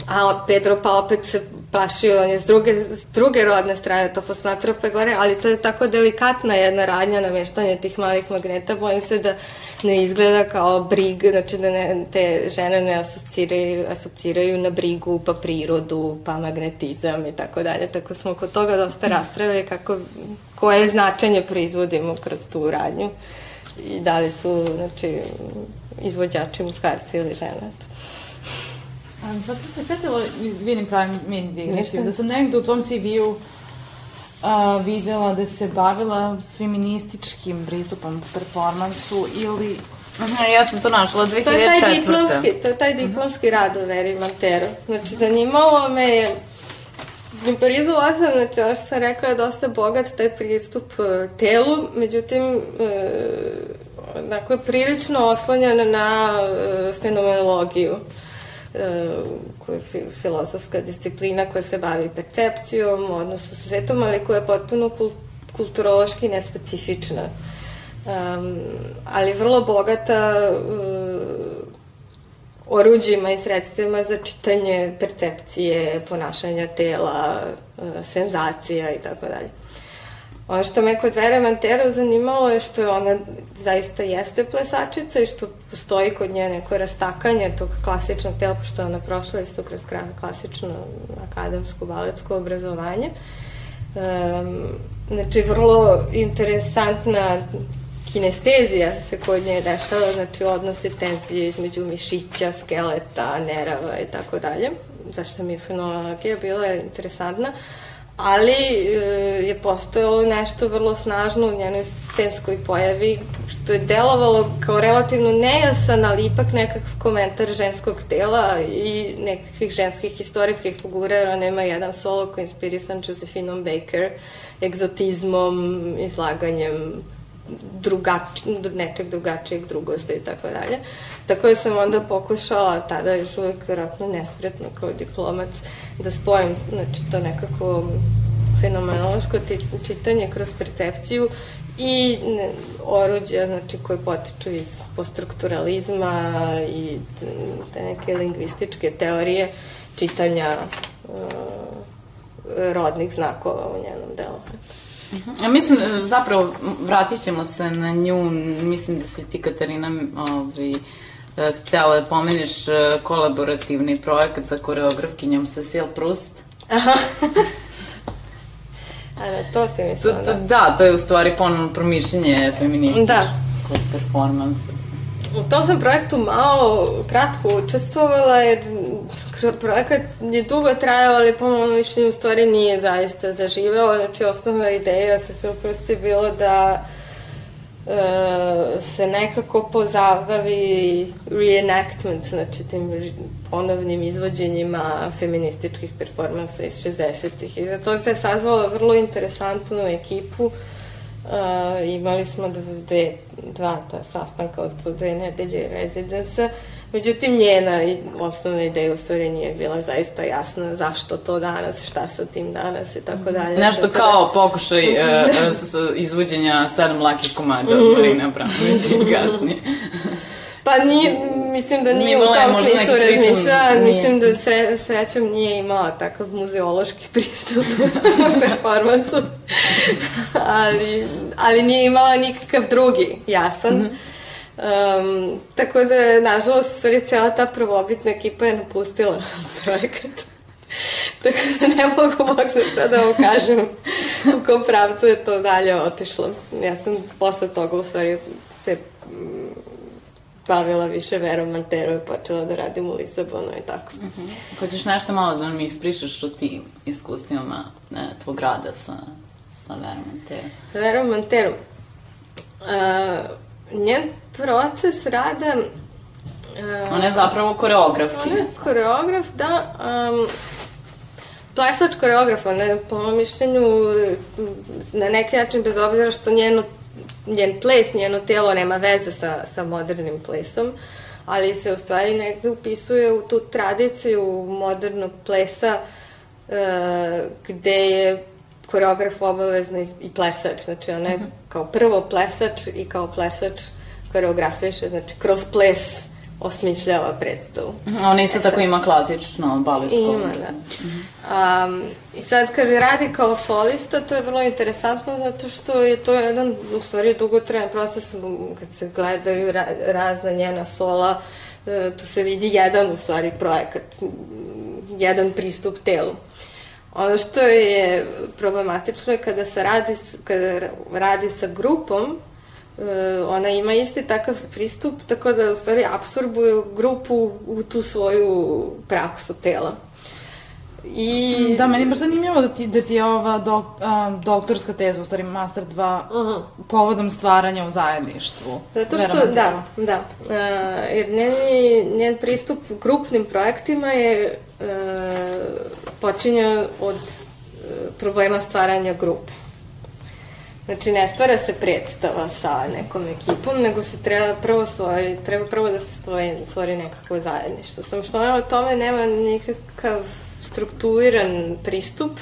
A Pedro pa opet se plašio, on je s druge, s druge rodne strane to posmatrao pa gore, ali to je tako delikatna jedna radnja nameštanje tih malih magneta, bojim se da ne izgleda kao brig, znači da ne, te žene ne asociraju, asociraju na brigu, pa prirodu, pa magnetizam i tako dalje, tako smo kod toga dosta raspravili kako, koje značenje proizvodimo kroz tu radnju i da li su, znači, izvođači muškarci ili žene. Um, sad sam se setila, izvinim pravim meni digresiju, da sam negde u tvom CV-u uh, videla da se bavila feminističkim pristupom performansu ili Aha, ja sam to našla 2004. To je taj diplomski, to je taj diplomski rad o Veri Mantero. Znači, zanimalo me je U Parizu ovako, znači, ovo što sam rekla je dosta bogat taj pristup uh, telu, međutim, uh, dakle, prilično oslonjen na uh, fenomenologiju uh, koja je filozofska disciplina koja se bavi percepcijom, odnosno sa svetom, ali koja je potpuno kulturološki nespecifična. Um, ali vrlo bogata uh, oruđima i sredstvima za čitanje percepcije, ponašanja tela, uh, senzacija i tako dalje. Ono što me kod Vera Mantero zanimalo je što ona zaista jeste plesačica i što postoji kod nje neko rastakanje tog klasičnog tela, pošto ona prošla isto kroz klasično akademsko baletsko obrazovanje. Um, znači, vrlo interesantna kinestezija se kod nje dešava, znači odnose tenzije između mišića, skeleta, nerava i tako dalje. Zašto mi je fenologija bila interesantna. Ali e, je postojalo nešto vrlo snažno u njenoj scenskoj pojavi, što je delovalo kao relativno nejasan, ali ipak nekakav komentar ženskog tela i nekakvih ženskih historijskih figura, jer ona ima jedan solo koji je inspirisan Josephinom Baker, egzotizmom, izlaganjem drugač, nečeg drugačijeg drugosti i tako dalje. Tako da sam onda pokušala, tada još uvek verovatno nespretno kao diplomac, da spojim znači, to nekako fenomenološko čitanje kroz percepciju i oruđa znači, koje potiču iz poststrukturalizma i te neke lingvističke teorije čitanja uh, rodnih znakova u njenom delovanju. Ja mislim, zapravo, vratit ćemo se na nju, mislim da si ti, Katarina, ovaj, e, htjela da pomeniš e, kolaborativni projekat sa koreografkinjom Cecil Proust. Aha. <laughs> A da, to si mislila, da. Da, to je u stvari ponovno promišljenje feminističkog da. performansa. U tom sam projektu malo kratko učestvovala jer projekat je dugo trajao, ali po mojom mišljenju u stvari nije zaista zaživeo. Znači, osnovna ideja se se uprosti bilo da e, se nekako pozabavi reenactment, znači tim ponovnim izvođenjima feminističkih performansa iz 60-ih. I za to se je sazvala vrlo interesantnu ekipu Uh, imali smo dve, dva ta sastanka od po dve nedelje rezidensa. Međutim, njena osnovna ideja u stvari nije bila zaista jasna zašto to danas, šta sa tim danas i tako dalje. Nešto tako kao da... pokušaj <laughs> uh, izvođenja sedam lakih komada od mm. Marina Abramović kasnije. Pa nije, mislim da nije, nije u tom smislu razmišljala, mislim da sre, srećom nije imala takav muzeološki <laughs> pristup performansu, <laughs> ali, ali nije imala nikakav drugi jasan. Mm -hmm. Um, tako da, nažalost, stvari, cijela ta prvobitna ekipa je napustila <laughs> projekat. Tako da ne mogu bog za šta da vam kažem u kom pravcu je to dalje otišlo. Ja sam posle toga u stvari se bavila više Verom Mantero i počela da radim u Lisabonu i tako. Mhm. -huh. Hoćeš nešto malo da mi ispričaš o tim iskustvima ne, tvog rada sa, sa Verom Mantero? Sa Verom Mantero. Uh, njen proces rada Uh, Ona je zapravo koreograf. Ona je koreograf, da. Um, plesač koreograf, ona je po mojom mišljenju na neki način, bez obzira što njeno njen ples, njeno telo nema veze sa, sa modernim plesom, ali se u stvari negde upisuje u tu tradiciju modernog plesa e, gde je koreograf obavezno i plesač, znači ona je -hmm. kao prvo plesač i kao plesač koreografiše, znači kroz ples osmišljava predstavu. Ona isto e, tako ima klasično baletsko. Ima, da. Um, I sad kad radi kao solista, to je vrlo interesantno zato što je to jedan, u stvari, dugotrajan proces kad se gledaju ra razna njena sola, e, tu se vidi jedan, u stvari, projekat, jedan pristup telu. Ono što je problematično je kada se radi, kada radi sa grupom, ona ima isti takav pristup, tako da u stvari absorbuje grupu u tu svoju praksu tela. I... Da, meni je baš zanimljivo da ti, da ti je ova dok, a, doktorska teza, u stvari master 2, uh -huh. povodom stvaranja u zajedništvu. Zato što, da, da. Uh, jer njen, njen pristup grupnim projektima je uh, počinja od uh, problema stvaranja grupe. Znači, ne stvara se predstava sa nekom ekipom, nego se treba prvo stvori, treba prvo da se stvori, stvori nekakvo zajedništvo. Samo što o tome nema nikakav strukturiran pristup,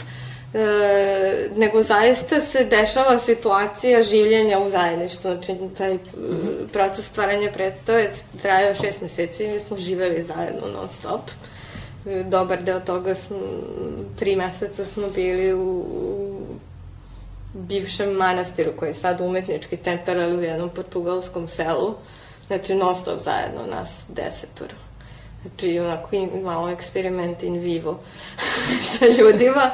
e, nego zaista se dešava situacija življenja u zajedništvu. Znači, taj mhm. proces stvaranja predstave trajao šest meseci i mi smo živeli zajedno non stop. E, dobar deo toga smo, tri meseca smo bili u, u bivšem manastiru koji je sad umetnički centar, ali u jednom portugalskom selu. Znači, non stop zajedno, nas desetora. Znači, onako malo eksperiment in vivo <laughs> sa ljudima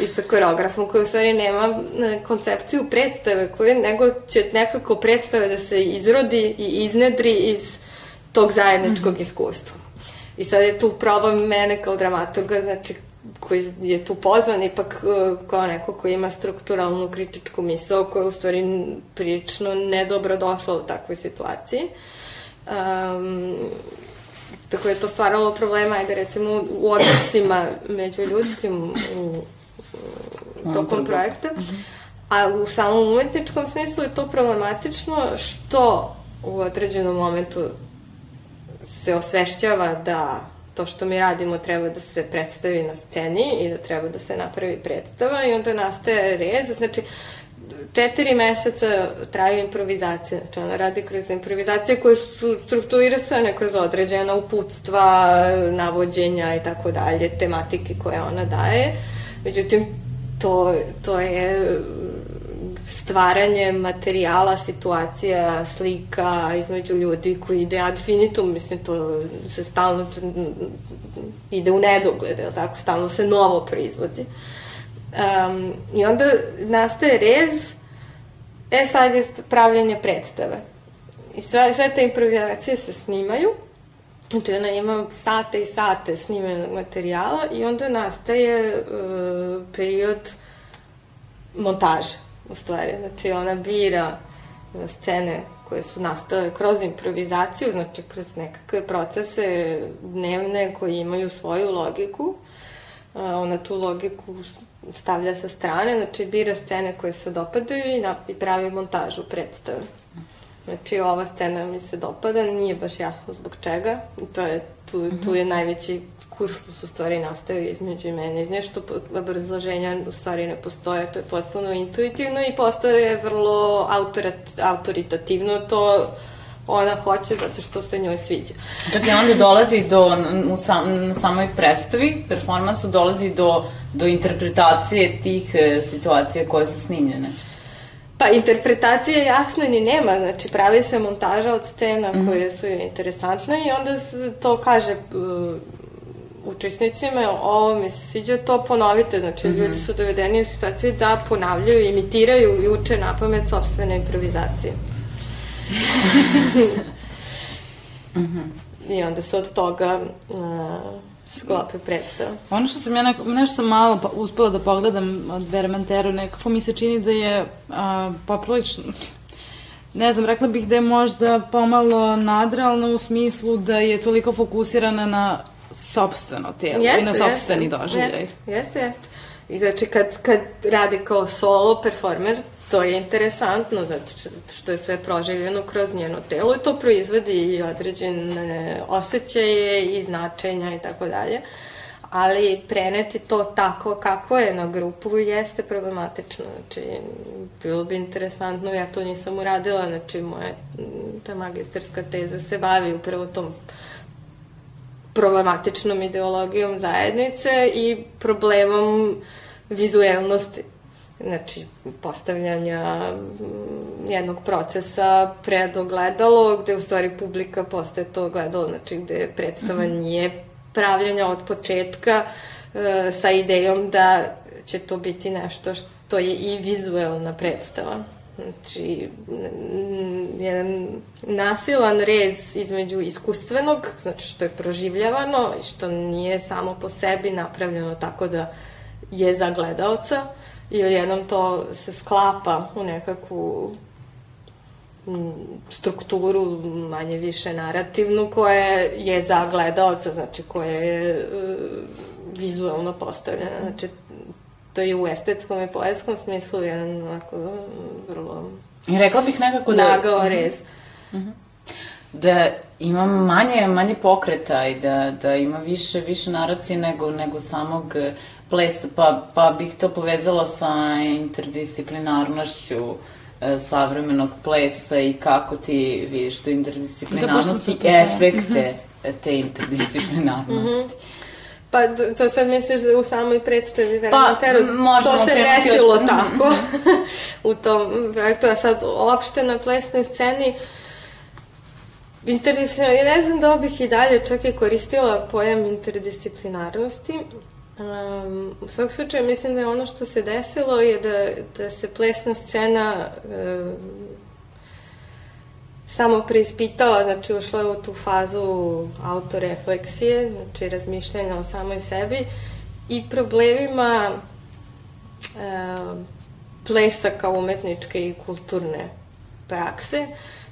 i sa koreografom koji u stvari nema koncepciju predstave koje, nego će nekako predstave da se izrodi i iznedri iz tog zajedničkog mm -hmm. iskustva. I sad je tu problem mene kao dramaturga, znači koji je tu pozvan ipak e, kao neko koji ima strukturalnu kritičku misao koja je u stvari prilično nedobro došla u takvoj situaciji. Um, Tako je to stvaralo problema, ajde recimo u odnosima među ljudskim u, u tokom projekta. Mhm. A u samom umetničkom smislu je to problematično što u određenom momentu se osvešćava da to što mi radimo treba da se predstavi na sceni i da treba da se napravi predstava i onda nastaje rez. Znači, uh, četiri meseca traju improvizacije. Znači ona radi kroz improvizacije koje su strukturisane kroz određena uputstva, navođenja i tako dalje, tematike koje ona daje. Međutim, to, to je stvaranje materijala, situacija, slika između ljudi koji ide ad finitum, mislim, to se stalno ide u nedogled, tako, stalno se novo proizvodi. Um, I onda nastaje rez E sad je pravljanje predstave. I sve, sve te improvizacije se snimaju, znači ona ima sate i sate snimenog materijala i onda nastaje uh, period montaže, u stvari. Znači ona bira scene koje su nastale kroz improvizaciju, znači kroz nekakve procese dnevne koji imaju svoju logiku. Ona tu logiku stavlja sa strane, znači bira scene koje se dopadaju i, na, i pravi montažu predstave. Znači ova scena mi se dopada, nije baš jasno zbog čega, to je, tu, tu je najveći kuršlus u stvari nastao između mene. Iz nešto obrazloženja u stvari ne postoje, to je potpuno intuitivno i postoje vrlo autorat, autoritativno, to ona hoće zato što se njoj sviđa. Dakle, onda dolazi do, u sam, samoj predstavi, performansu, dolazi do, do interpretacije tih e, situacija koje su snimljene. Pa interpretacije jasno ni nema, znači pravi se montaža od scena mm -hmm. koje su interesantne i onda se to kaže uh, učesnicima, ovo mi se sviđa, to ponovite, znači mm -hmm. ljudi su dovedeni u situaciju da ponavljaju, imitiraju i uče na pamet sobstvene improvizacije. I onda se od toga uh, sklopi predstav. Ono što sam ja neko, nešto sam malo pa, uspela da pogledam od Veramenteru, nekako mi se čini da je uh, poprilično ne znam, rekla bih da je možda pomalo nadrealno u smislu da je toliko fokusirana na sobstveno telo jeste, i na sobstveni doživljaj. Jeste, jeste, jeste. I znači kad, kad radi kao solo performer, to je interesantno, zato što je sve proživljeno kroz njeno telo i to proizvodi i određene osjećaje i značenja i tako dalje. Ali preneti to tako kako je na grupu jeste problematično. Znači, bilo bi interesantno, ja to nisam uradila, znači moja ta magistarska teza se bavi upravo tom problematičnom ideologijom zajednice i problemom vizuelnosti znači, postavljanja mm, jednog procesa pred ogledalo, gde u stvari publika postaje to ogledalo, znači gde predstava mhm. nije pravljanja od početka e, sa idejom da će to biti nešto što je i vizuelna predstava. Znači, jedan nasilan rez između iskustvenog, znači što je proživljavano i što nije samo po sebi napravljeno tako da je za gledalca i odjednom to se sklapa u nekakvu strukturu manje više narativnu koja je za gledalca, znači koja je uh, vizualno postavljena. Znači, to je u estetskom i poetskom smislu jedan onako vrlo... I rekla bih nekako da... Nagao rez. Mm -hmm. Da ima manje, manje pokreta i da, da ima više, više naracije nego, nego samog plesa, pa, pa bih to povezala sa interdisciplinarnošću e, savremenog plesa i kako ti vidiš tu interdisciplinarnost da, i efekte -hmm. te interdisciplinarnosti. Mm -hmm. Pa to sad misliš da u samoj predstavi Veronateru, pa, to se desilo od... tako <laughs> u tom projektu, a sad uopšte na plesnoj sceni interdisciplinarno, ja ne znam da bih i dalje čak i koristila pojam interdisciplinarnosti, Um, u svog slučaju mislim da je ono što se desilo je da, da se plesna scena um, samo preispitala, znači ušla je u tu fazu autorefleksije, znači razmišljanja o samoj sebi i problemima e, plesa kao umetničke i kulturne prakse,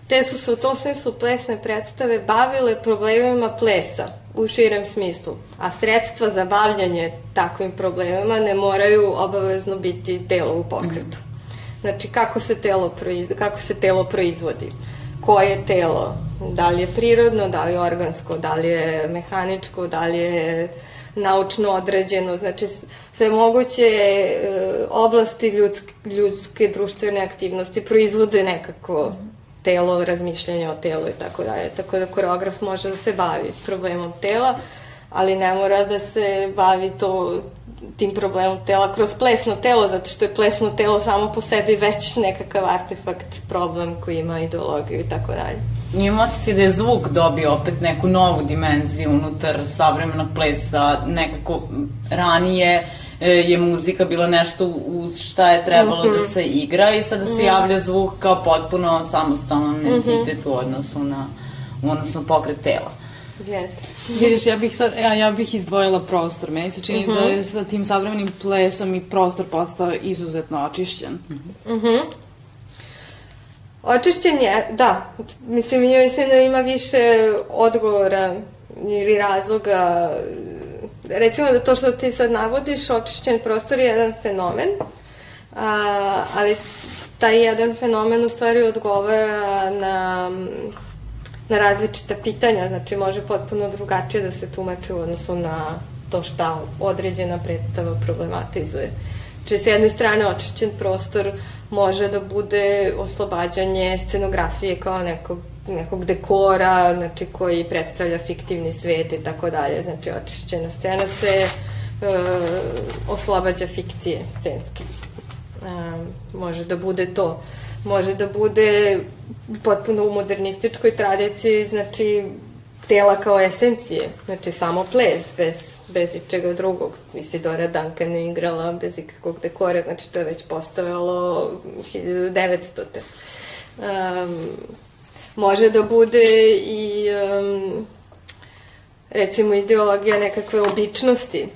te su se u tom smislu plesne predstave bavile problemima plesa u širem smislu, a sredstva za bavljanje takvim problemima ne moraju obavezno biti telo u pokretu. Znači, kako se telo, proiz... kako se telo proizvodi? Koje telo, da li je prirodno, da li je organsko, da li je mehaničko, da li je naučno određeno, znači sve moguće e, oblasti ljudske, ljudske društvene aktivnosti proizvode nekako telo, razmišljanje o telu i tako dalje. Tako da koreograf može da se bavi problemom tela, ali ne mora da se bavi to tim problemom tela kroz plesno telo, zato što je plesno telo samo po sebi već nekakav artefakt, problem koji ima ideologiju i tako dalje. Nije osjećaj da je zvuk dobio opet neku novu dimenziju unutar savremenog plesa, nekako ranije je muzika bila nešto uz šta je trebalo mm -hmm. da mhm. se igra i sada se mm -hmm. javlja zvuk kao potpuno samostalan mhm. entitet mm -hmm. u odnosu na, u odnosu na pokret tela. Jeste. Vidiš, ja bih, sad, ja, ja bih izdvojila prostor. Meni se čini uh -huh. da je mhm. sa tim savremenim plesom i prostor postao izuzetno očišćen. Uh -huh. Uh -huh. Očišćen je, da. Mislim, ja mislim da ima više odgovora ili razloga. Recimo da to što ti sad navodiš, očišćen prostor je jedan fenomen, a, ali taj jedan fenomen u stvari odgovara na na različita pitanja, znači može potpuno drugačije da se tumači u odnosu na to šta određena predstava problematizuje. Znači, s jedne strane, očišćen prostor može da bude oslobađanje scenografije kao nekog, nekog dekora, znači, koji predstavlja fiktivni svet i tako dalje. Znači, očišćena scena se e, oslobađa fikcije scenske. E, može da bude to može da bude potpuno u modernističkoj tradiciji, znači tela kao esencije, znači samo ples, bez, bez ičega drugog. Isidora Duncan je igrala bez ikakvog dekora, znači to je već postavilo 1900. Um, može da bude i um, recimo ideologija nekakve običnosti,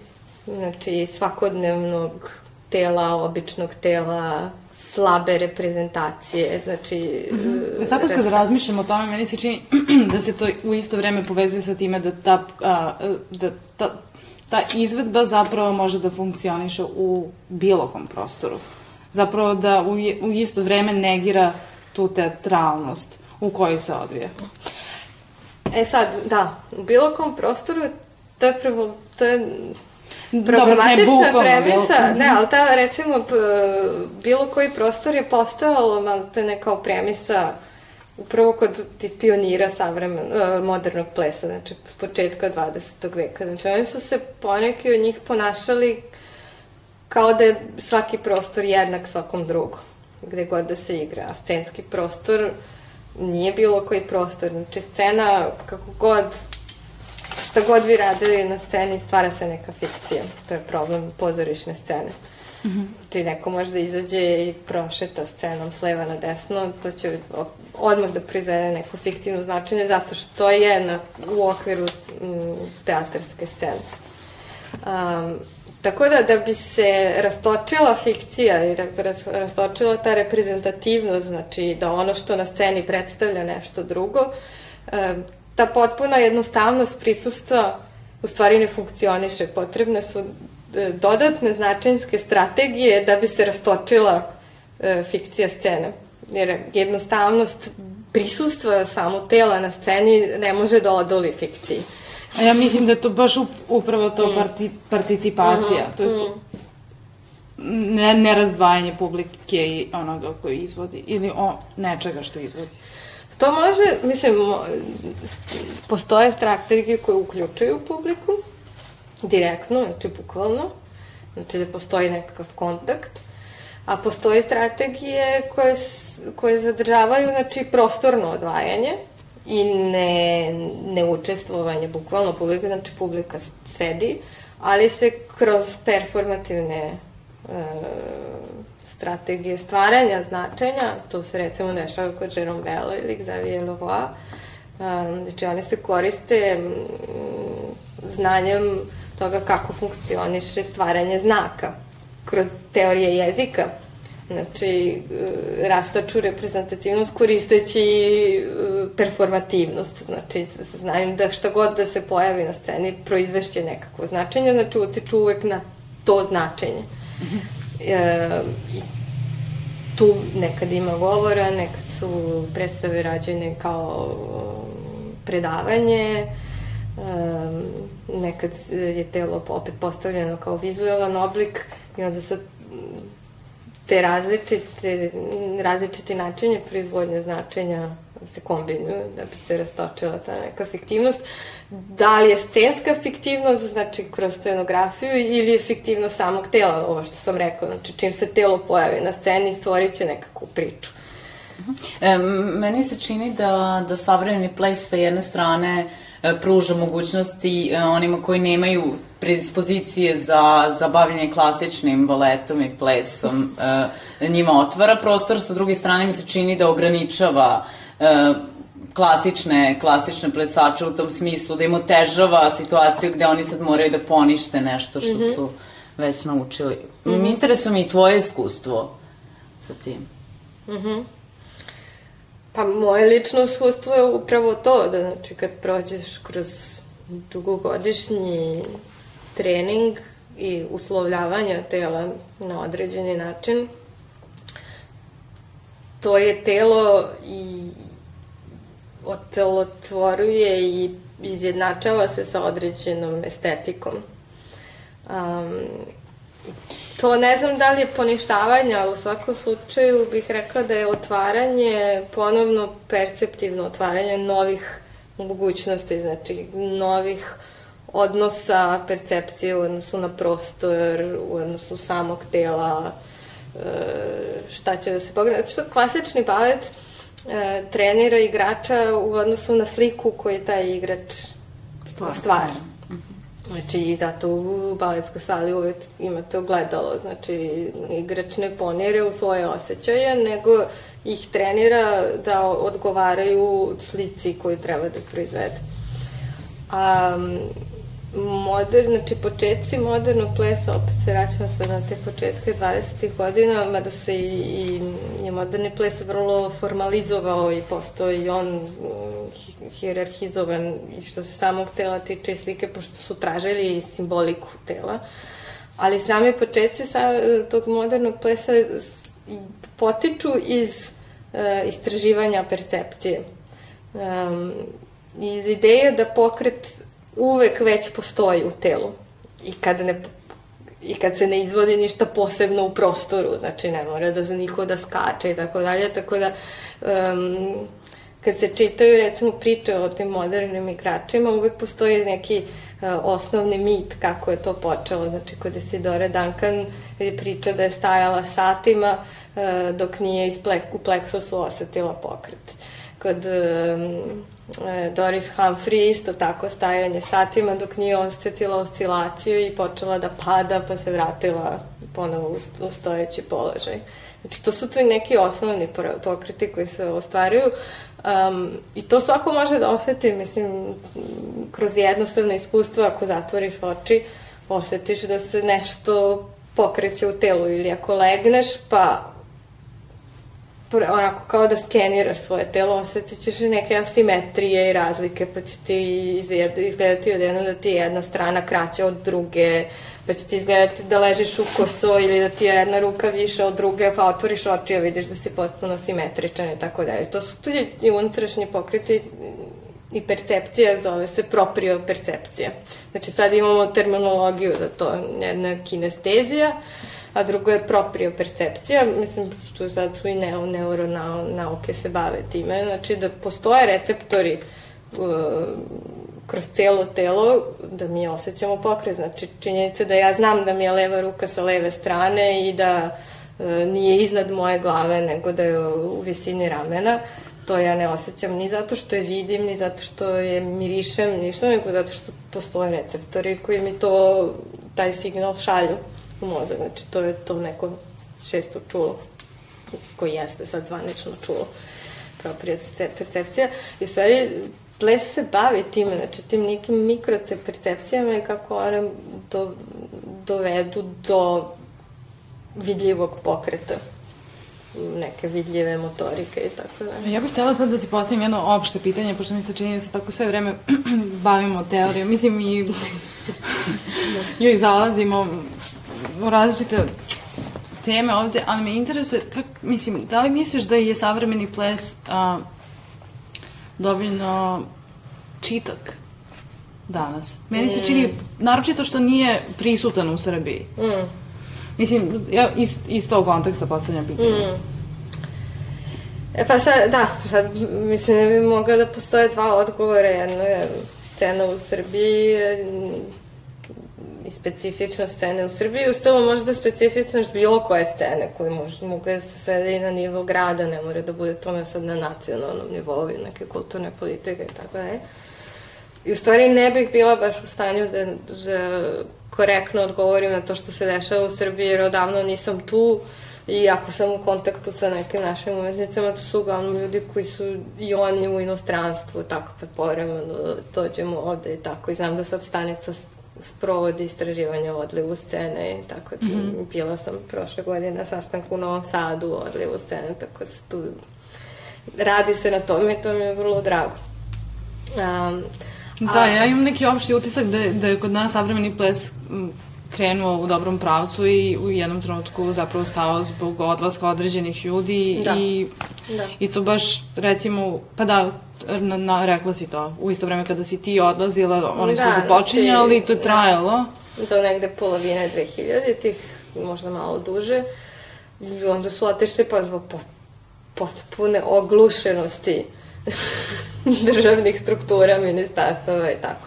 znači svakodnevnog tela, običnog tela, slabe reprezentacije, znači... Mm -hmm. Sad kad razmišljam o tome, meni se čini <clears throat> da se to u isto vreme povezuje sa time da ta, a, da ta, ta izvedba zapravo može da funkcioniše u bilo kom prostoru. Zapravo da u, u isto vreme negira tu teatralnost u kojoj se odvija. E sad, da, u bilo kom prostoru to je prvo, to je problematična Dobro, ne, premisa, ne, ali ta, recimo, bilo koji prostor je postojalo, malo to je neka premisa upravo kod tih pionira savremen, uh, modernog plesa, znači s početka 20. veka. Znači oni su se poneki od njih ponašali kao da je svaki prostor jednak svakom drugom, gde god da se igra. A scenski prostor nije bilo koji prostor. Znači scena, kako god šta god vi radili na sceni, stvara se neka fikcija. To je problem pozorišne scene. Mm -hmm. Znači neko može da izađe i prošeta scenom s leva na desno, to će odmah da proizvede neko fiktivno značenje zato što je na, u okviru m, teatarske scene. Um, tako da, da bi se rastočila fikcija i rastočila ta reprezentativnost, znači da ono što na sceni predstavlja nešto drugo, um, ta potpuna jednostavnost prisustva u stvari ne funkcioniše. Potrebne su e, dodatne značajnske strategije da bi se rastočila e, fikcija scene. Jer jednostavnost prisustva samo tela na sceni ne može da odoli fikciji. A ja mislim da je to baš upravo to mm. parti, participacija, mm. to je mm. ne, ne razdvajanje publike i onoga koji izvodi, ili o nečega što izvodi. To može, mislim, postoje strategije koje uključuju publiku, direktno, znači bukvalno, znači da postoji nekakav kontakt, a postoje strategije koje, koje zadržavaju, znači, prostorno odvajanje i ne, ne učestvovanje, bukvalno publika, znači publika sedi, ali se kroz performativne e, strategije stvaranja značenja, to se recimo dešava kod Jerome Bell ili Xavier Leroy, um, znači oni se koriste znanjem toga kako funkcioniše stvaranje znaka kroz teorije jezika. Znači, e, rastaču reprezentativnost koristeći e, performativnost. Znači, znaju da šta god da se pojavi na sceni, proizvešće nekako značenje, znači utiču uvek na to značenje. E, tu nekad ima govora, nekad su predstave rađene kao predavanje, um, nekad je telo opet postavljeno kao vizualan oblik i onda sad te različite, različite načinje proizvodnje značenja se kombinuju da bi se rastočila ta neka fiktivnost. Da li je scenska fiktivnost, znači kroz scenografiju, ili je fiktivnost samog tela, ovo što sam rekla, znači čim se telo pojavi na sceni, stvorit će nekakvu priču. E, meni se čini da, da savremeni ples sa jedne strane e, pruža mogućnosti e, onima koji nemaju predispozicije za, za bavljanje klasičnim baletom i plesom, e, njima otvara prostor, sa druge strane mi se čini da ograničava E, klasične, klasične plesače u tom smislu, da im otežava situaciju gde oni sad moraju da ponište nešto što mm -hmm. su već naučili. Mm -hmm. Interesuje mi i tvoje iskustvo sa tim. Mm -hmm. Pa moje lično iskustvo je upravo to, da znači kad prođeš kroz dugogodišnji trening i uslovljavanja tela na određeni način, to je telo i otelotvoruje i izjednačava se sa određenom estetikom. Um, to ne znam da li je poništavanje, ali u svakom slučaju bih rekla da je otvaranje, ponovno perceptivno otvaranje novih mogućnosti, znači novih odnosa, percepcije u odnosu na prostor, u odnosu samog tela, e, šta će da se pogleda. Znači, što klasični balet e, trenira igrača u odnosu na sliku koju taj igrač stvara. stvara. Znači, i zato u baletskoj sali uvek imate ogledalo, znači, igrač ne ponire u svoje osjećaje, nego ih trenira da odgovaraju slici koju treba da proizvede. A, modern, znači početci modernog plesa, opet se vraćamo sve na te početke 20. godina, mada se i, i je moderni ples vrlo formalizovao i postao i on hierarhizovan i što se samog tela tiče i slike, pošto su tražili i simboliku tela. Ali sami početci sa, tog modernog plesa potiču iz uh, istraživanja percepcije. Um, iz ideje da pokret uvek već postoji u telu. I kad ne i kad se ne izvodi ništa posebno u prostoru, znači ne mora da za niko da skače i tako dalje, tako da um, kad se čitaju recimo priče o tim modernim igračima, uvek postoji neki uh, osnovni mit kako je to počelo, znači kod Isidore Duncan je priča da je stajala satima uh, dok nije iz plek, u pleksusu osetila pokret kod um, Doris Humphrey isto tako stajanje satima dok nije osetila oscilaciju i počela da pada pa se vratila ponovo u, stojeći položaj. Znači, to su tu neki osnovni pokreti koji se ostvaruju um, i to svako može da oseti, mislim, kroz jednostavno iskustvo ako zatvoriš oči, osetiš da se nešto pokreće u telu ili ako legneš pa onako kao da skeniraš svoje telo, osjetit ćeš neke asimetrije i razlike, pa će ti izgledati odjedno da ti je jedna strana kraća od druge, pa će ti izgledati da ležiš u koso ili da ti je jedna ruka više od druge, pa otvoriš oči a vidiš da si potpuno simetričan i tako dalje. To su tu i unutrašnji pokreti i percepcija zove se percepcija. Znači sad imamo terminologiju za to, jedna kinestezija, a drugo je percepcija, mislim što sad su i neo, neuronauke se bave time, znači da postoje receptori uh, kroz celo telo da mi osjećamo pokret. Znači, činjenica da ja znam da mi je leva ruka sa leve strane i da uh, nije iznad moje glave, nego da je u visini ramena, to ja ne osjećam ni zato što je vidim, ni zato što je mirišem, ništa, nego zato što postoje receptori koji mi to, taj signal šalju u mozak. Znači, to je to neko šesto čulo, koji jeste sad zvanično čulo, percepcija. I stvari, ples se bavi time, znači tim nekim mikropercepcijama i kako one do, dovedu do vidljivog pokreta neke vidljive motorike i tako da. Ja bih htela sad da ti postavim jedno opšte pitanje, pošto mi se čini da se tako sve vreme <clears throat> bavimo teorijom. Mislim i <laughs> joj zalazimo u različite teme ovde, ali me interesuje, kak, mislim, da li misliš da je savremeni ples a, dovoljno čitak danas? Meni se čini, mm. naročito što nije prisutan u Srbiji. Mm. Mislim, ja iz, iz tog konteksta postavljam pitanje. Mm. E pa sad, da, sad mislim da bi mogla da postoje dva odgovora. Jedno je scena u Srbiji i specifična scena u Srbiji. Ustalo možda specifičnost bilo koje scene koje može, mogu da se svede i na nivo grada, ne mora da bude tome sad na nacionalnom nivou i neke kulturne politike i tako da je. I u stvari ne bih bila baš u stanju da, da korektno odgovorim na to što se dešava u Srbiji, jer odavno nisam tu i ako sam u kontaktu sa nekim našim umetnicama, to su uglavnom ljudi koji su i oni u inostranstvu, tako pa povremeno dođemo ovde i tako. I znam da sad stanica sprovodi istraživanje o odlivu scene i tako. Mm -hmm. Bila sam prošle godine na sastanku u Novom Sadu o odlivu scene, tako se tu radi se na tome i to mi je vrlo drago. Um, Da, a... ja imam neki opšti utisak da, da je kod nas savremeni ples krenuo u dobrom pravcu i u jednom trenutku zapravo stao zbog odlaska određenih ljudi da. i, da. i to baš recimo, pa da, na, na, rekla si to, u isto vreme kada si ti odlazila, oni da, su započinjali, znači, to je trajalo. Do negde polovine 2000 tih, možda malo duže. I onda su otešli pa zbog pot, potpune oglušenosti <laughs> državnih struktura, ministarstava i tako.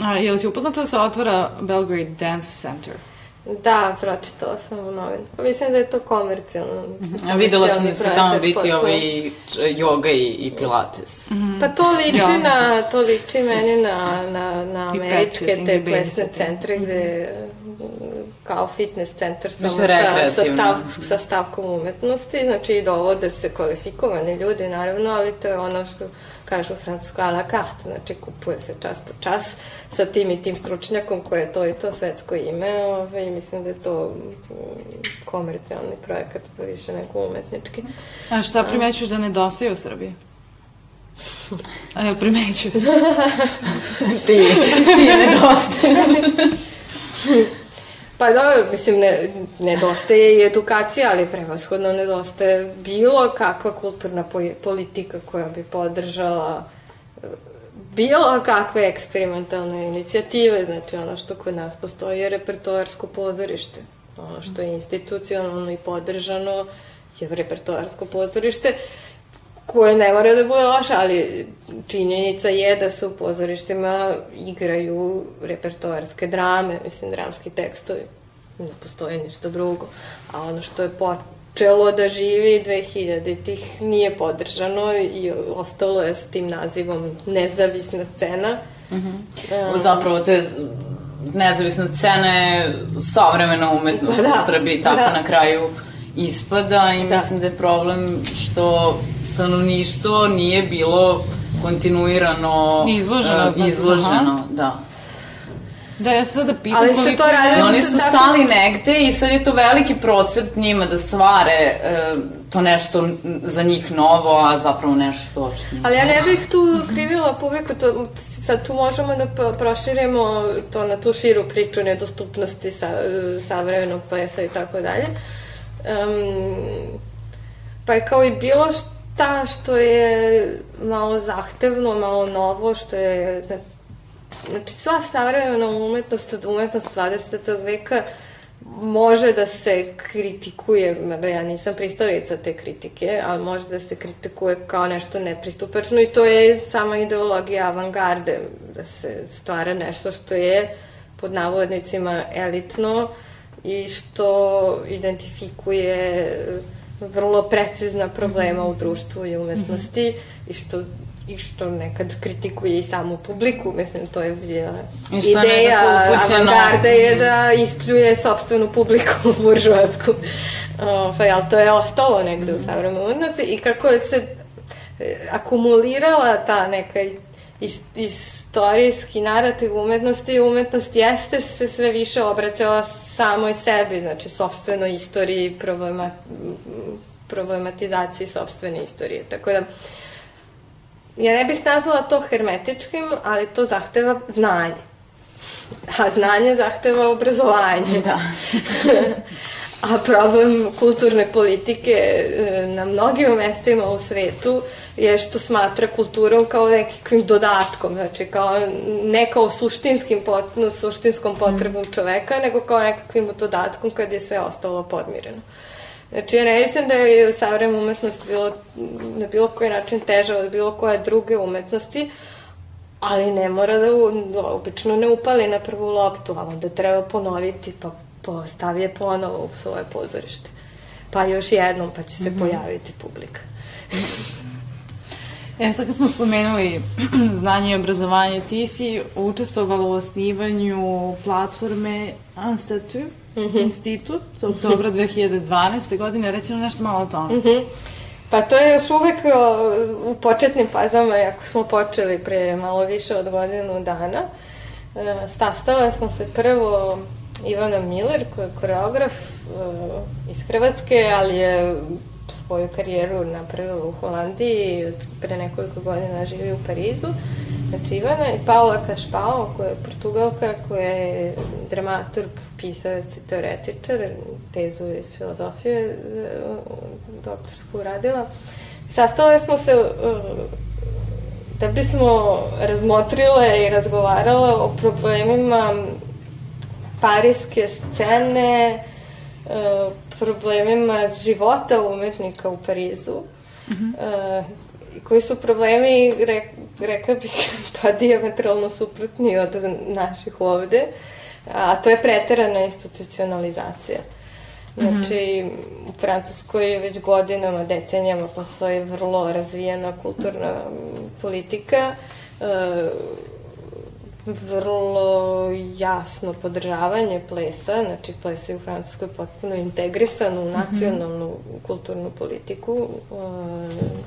A, je li si upoznata da se otvara Belgrade Dance Center? Da, pročitala sam u novinu. Pa mislim da je to komercijalno. A videla sam da će tamo biti ovaj yoga i, i pilates. Mm -hmm. Pa to liči ja. na, to liči meni na, na, na američke te plesne centre gde kao fitness centar samo sa, sa, stav, sa stavkom umetnosti, znači i dovode se kvalifikovani ljudi naravno, ali to je ono što kažu francusko a la carte, znači kupuje se čas po čas sa tim i tim stručnjakom koje je to i to svetsko ime ove, i mislim da je to mm, komercijalni projekat, pa više nego umetnički. A šta primećuješ da nedostaje u Srbiji? A ja primeću. <laughs> ti, <laughs> ti nedostaje. <laughs> Pa dobro, mislim, ne, nedostaje i edukacija, ali prevashodno nedostaje bilo kakva kulturna politika koja bi podržala e, bilo kakve eksperimentalne inicijative, znači ono što kod nas postoji je repertoarsko pozorište. Ono što je institucionalno i podržano je repertoarsko pozorište koje ne mora da bude loše, ali činjenica je da se u pozorištima igraju repertoarske drame, mislim, dramski tekstovi. Ne postoji ništa drugo. A ono što je po, počelo da živi 2000-ih nije podržano i ostalo je s tim nazivom nezavisna scena. Mm -hmm. um, Zapravo te nezavisna scena je savremena umetnost <laughs> da, u Srbiji, tako da. na kraju ispada i da. mislim da je problem što stanovništvo nije bilo kontinuirano izloženo, uh, izloženo da. Da, ja sada pitam Ali koliko... se to radi... Oni su tako... stali negde i sad je to veliki procep njima da svare uh, to nešto za njih novo, a zapravo nešto uopšte Ali ja ne bih tu krivila publiku, to, sad tu možemo da proširimo to na tu širu priču nedostupnosti sa, savremenog plesa i tako dalje. Um, pa je kao i bilo šta što je malo zahtevno, malo novo, što je Znači, sva savremena umetnost, umetnost 20. veka može da se kritikuje, mada ja nisam pristalica te kritike, ali može da se kritikuje kao nešto nepristupačno i to je sama ideologija avangarde, da se stvara nešto što je pod navodnicima elitno i što identifikuje vrlo precizna problema u društvu i umetnosti mm -hmm. i što i što nekad kritikuje i samu publiku, mislim, to je bila ideja avangarde je da ispljuje sobstvenu publiku buržuazsku. Pa jel, to je ostalo negde u savremenoj odnosi i kako je se e, akumulirala ta neka is, istorijski narativ umetnosti, umetnost jeste se sve više obraćala samoj sebi, znači sobstvenoj istoriji, problema, problematizaciji sobstvene istorije. Tako da, ja ne bih nazvala to hermetičkim, ali to zahteva znanje. A znanje zahteva obrazovanje. Da. <laughs> A problem kulturne politike e, na mnogim mestima u svetu je što smatra kulturom kao nekakvim dodatkom, znači kao ne kao suštinskim pot, suštinskom potrebom čoveka, nego kao nekakvim dodatkom kad je sve ostalo podmireno. Znači, ja ne mislim da je savremena umetnost bilo na bilo koji način teža od bilo koje druge umetnosti, ali ne mora da, da obično ne upali na prvu loptu, a onda treba ponoviti, pa postavi je ponovo u svoje pozorište. Pa još jednom, pa će se mm -hmm. pojaviti publika. <laughs> E, sad kad smo spomenuli <clears throat> znanje i obrazovanje, ti si učestvovala u osnivanju platforme Anstatu, mm -hmm. institut, oktobra 2012. godine, recimo nešto malo o tome. Mm -hmm. Pa to je još uvek u početnim fazama, ako smo počeli pre malo više od godinu dana. E, sastala smo se prvo Ivana Miller, koja je koreograf e, iz Hrvatske, ali je svoju karijeru napravila u Holandiji i pre nekoliko godina živi u Parizu. Znači Ivana i Paula Kašpao, koja je portugalka, koja je dramaturg, pisavac i teoretičar, tezu iz filozofije doktorsku uradila. Sastale smo se da bismo razmotrile i razgovarale o problemima parijske scene, problemima života umetnika u Parizu, mm -hmm. uh, koji su problemi, re, rekla bih, <laughs> pa diametralno suprotni od naših ovde, a to je preterana institucionalizacija. Znači, mm -hmm. u Francuskoj već godinama, decenijama postoji vrlo razvijena kulturna politika, uh, vrlo jasno podržavanje plesa, znači ples je u Francuskoj potpuno integrisan u mhm. nacionalnu kulturnu politiku uh,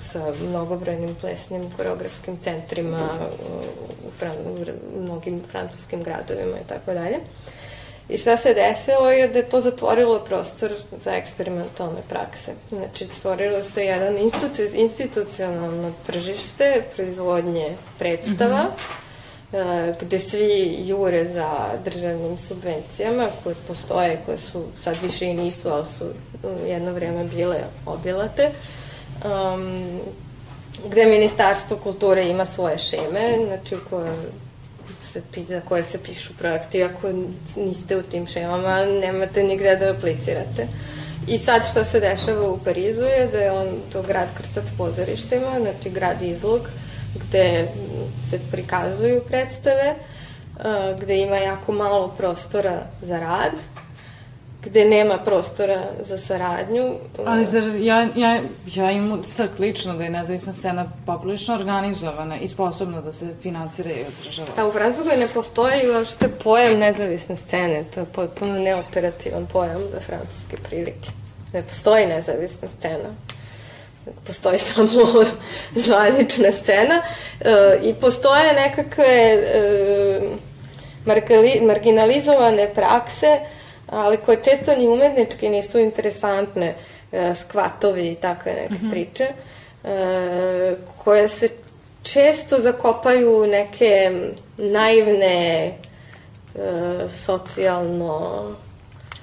sa mnogobrojnim plesnim koreografskim centrima uh, u, Fran u mnogim francuskim gradovima i tako dalje. I šta se desilo je da je to zatvorilo prostor za eksperimentalne prakse. Znači, stvorilo se jedan institu institucionalno tržište proizvodnje predstava, mm -hmm E, gde svi jure za državnim subvencijama koje postoje, koje su sad više i nisu, ali su jedno vreme bile obilate. Um, gde Ministarstvo kulture ima svoje šeme, znači koje se, za koje se pišu projekti, ako niste u tim šemama, nemate nigde da aplicirate. I sad što se dešava u Parizu je da je on to grad krcat pozorištima, znači grad izlog, uh, gde se prikazuju predstave, gde ima jako malo prostora za rad, gde nema prostora za saradnju. Ali zar, ja, ja, ja imam utisak lično da je nezavisna scena poprilično organizovana i sposobna da se financira i održava. A u Francuskoj ne postoji uopšte pojam nezavisne scene, to je potpuno neoperativan pojam za francuske prilike. Ne postoji nezavisna scena postoji samo <laughs> zvanična scena e, i postoje nekakve e, marginalizovane prakse ali koje često ni umetnički nisu interesantne, e, skvatovi i takve neke mm -hmm. priče, e, koje se često zakopaju neke naivne e, socijalno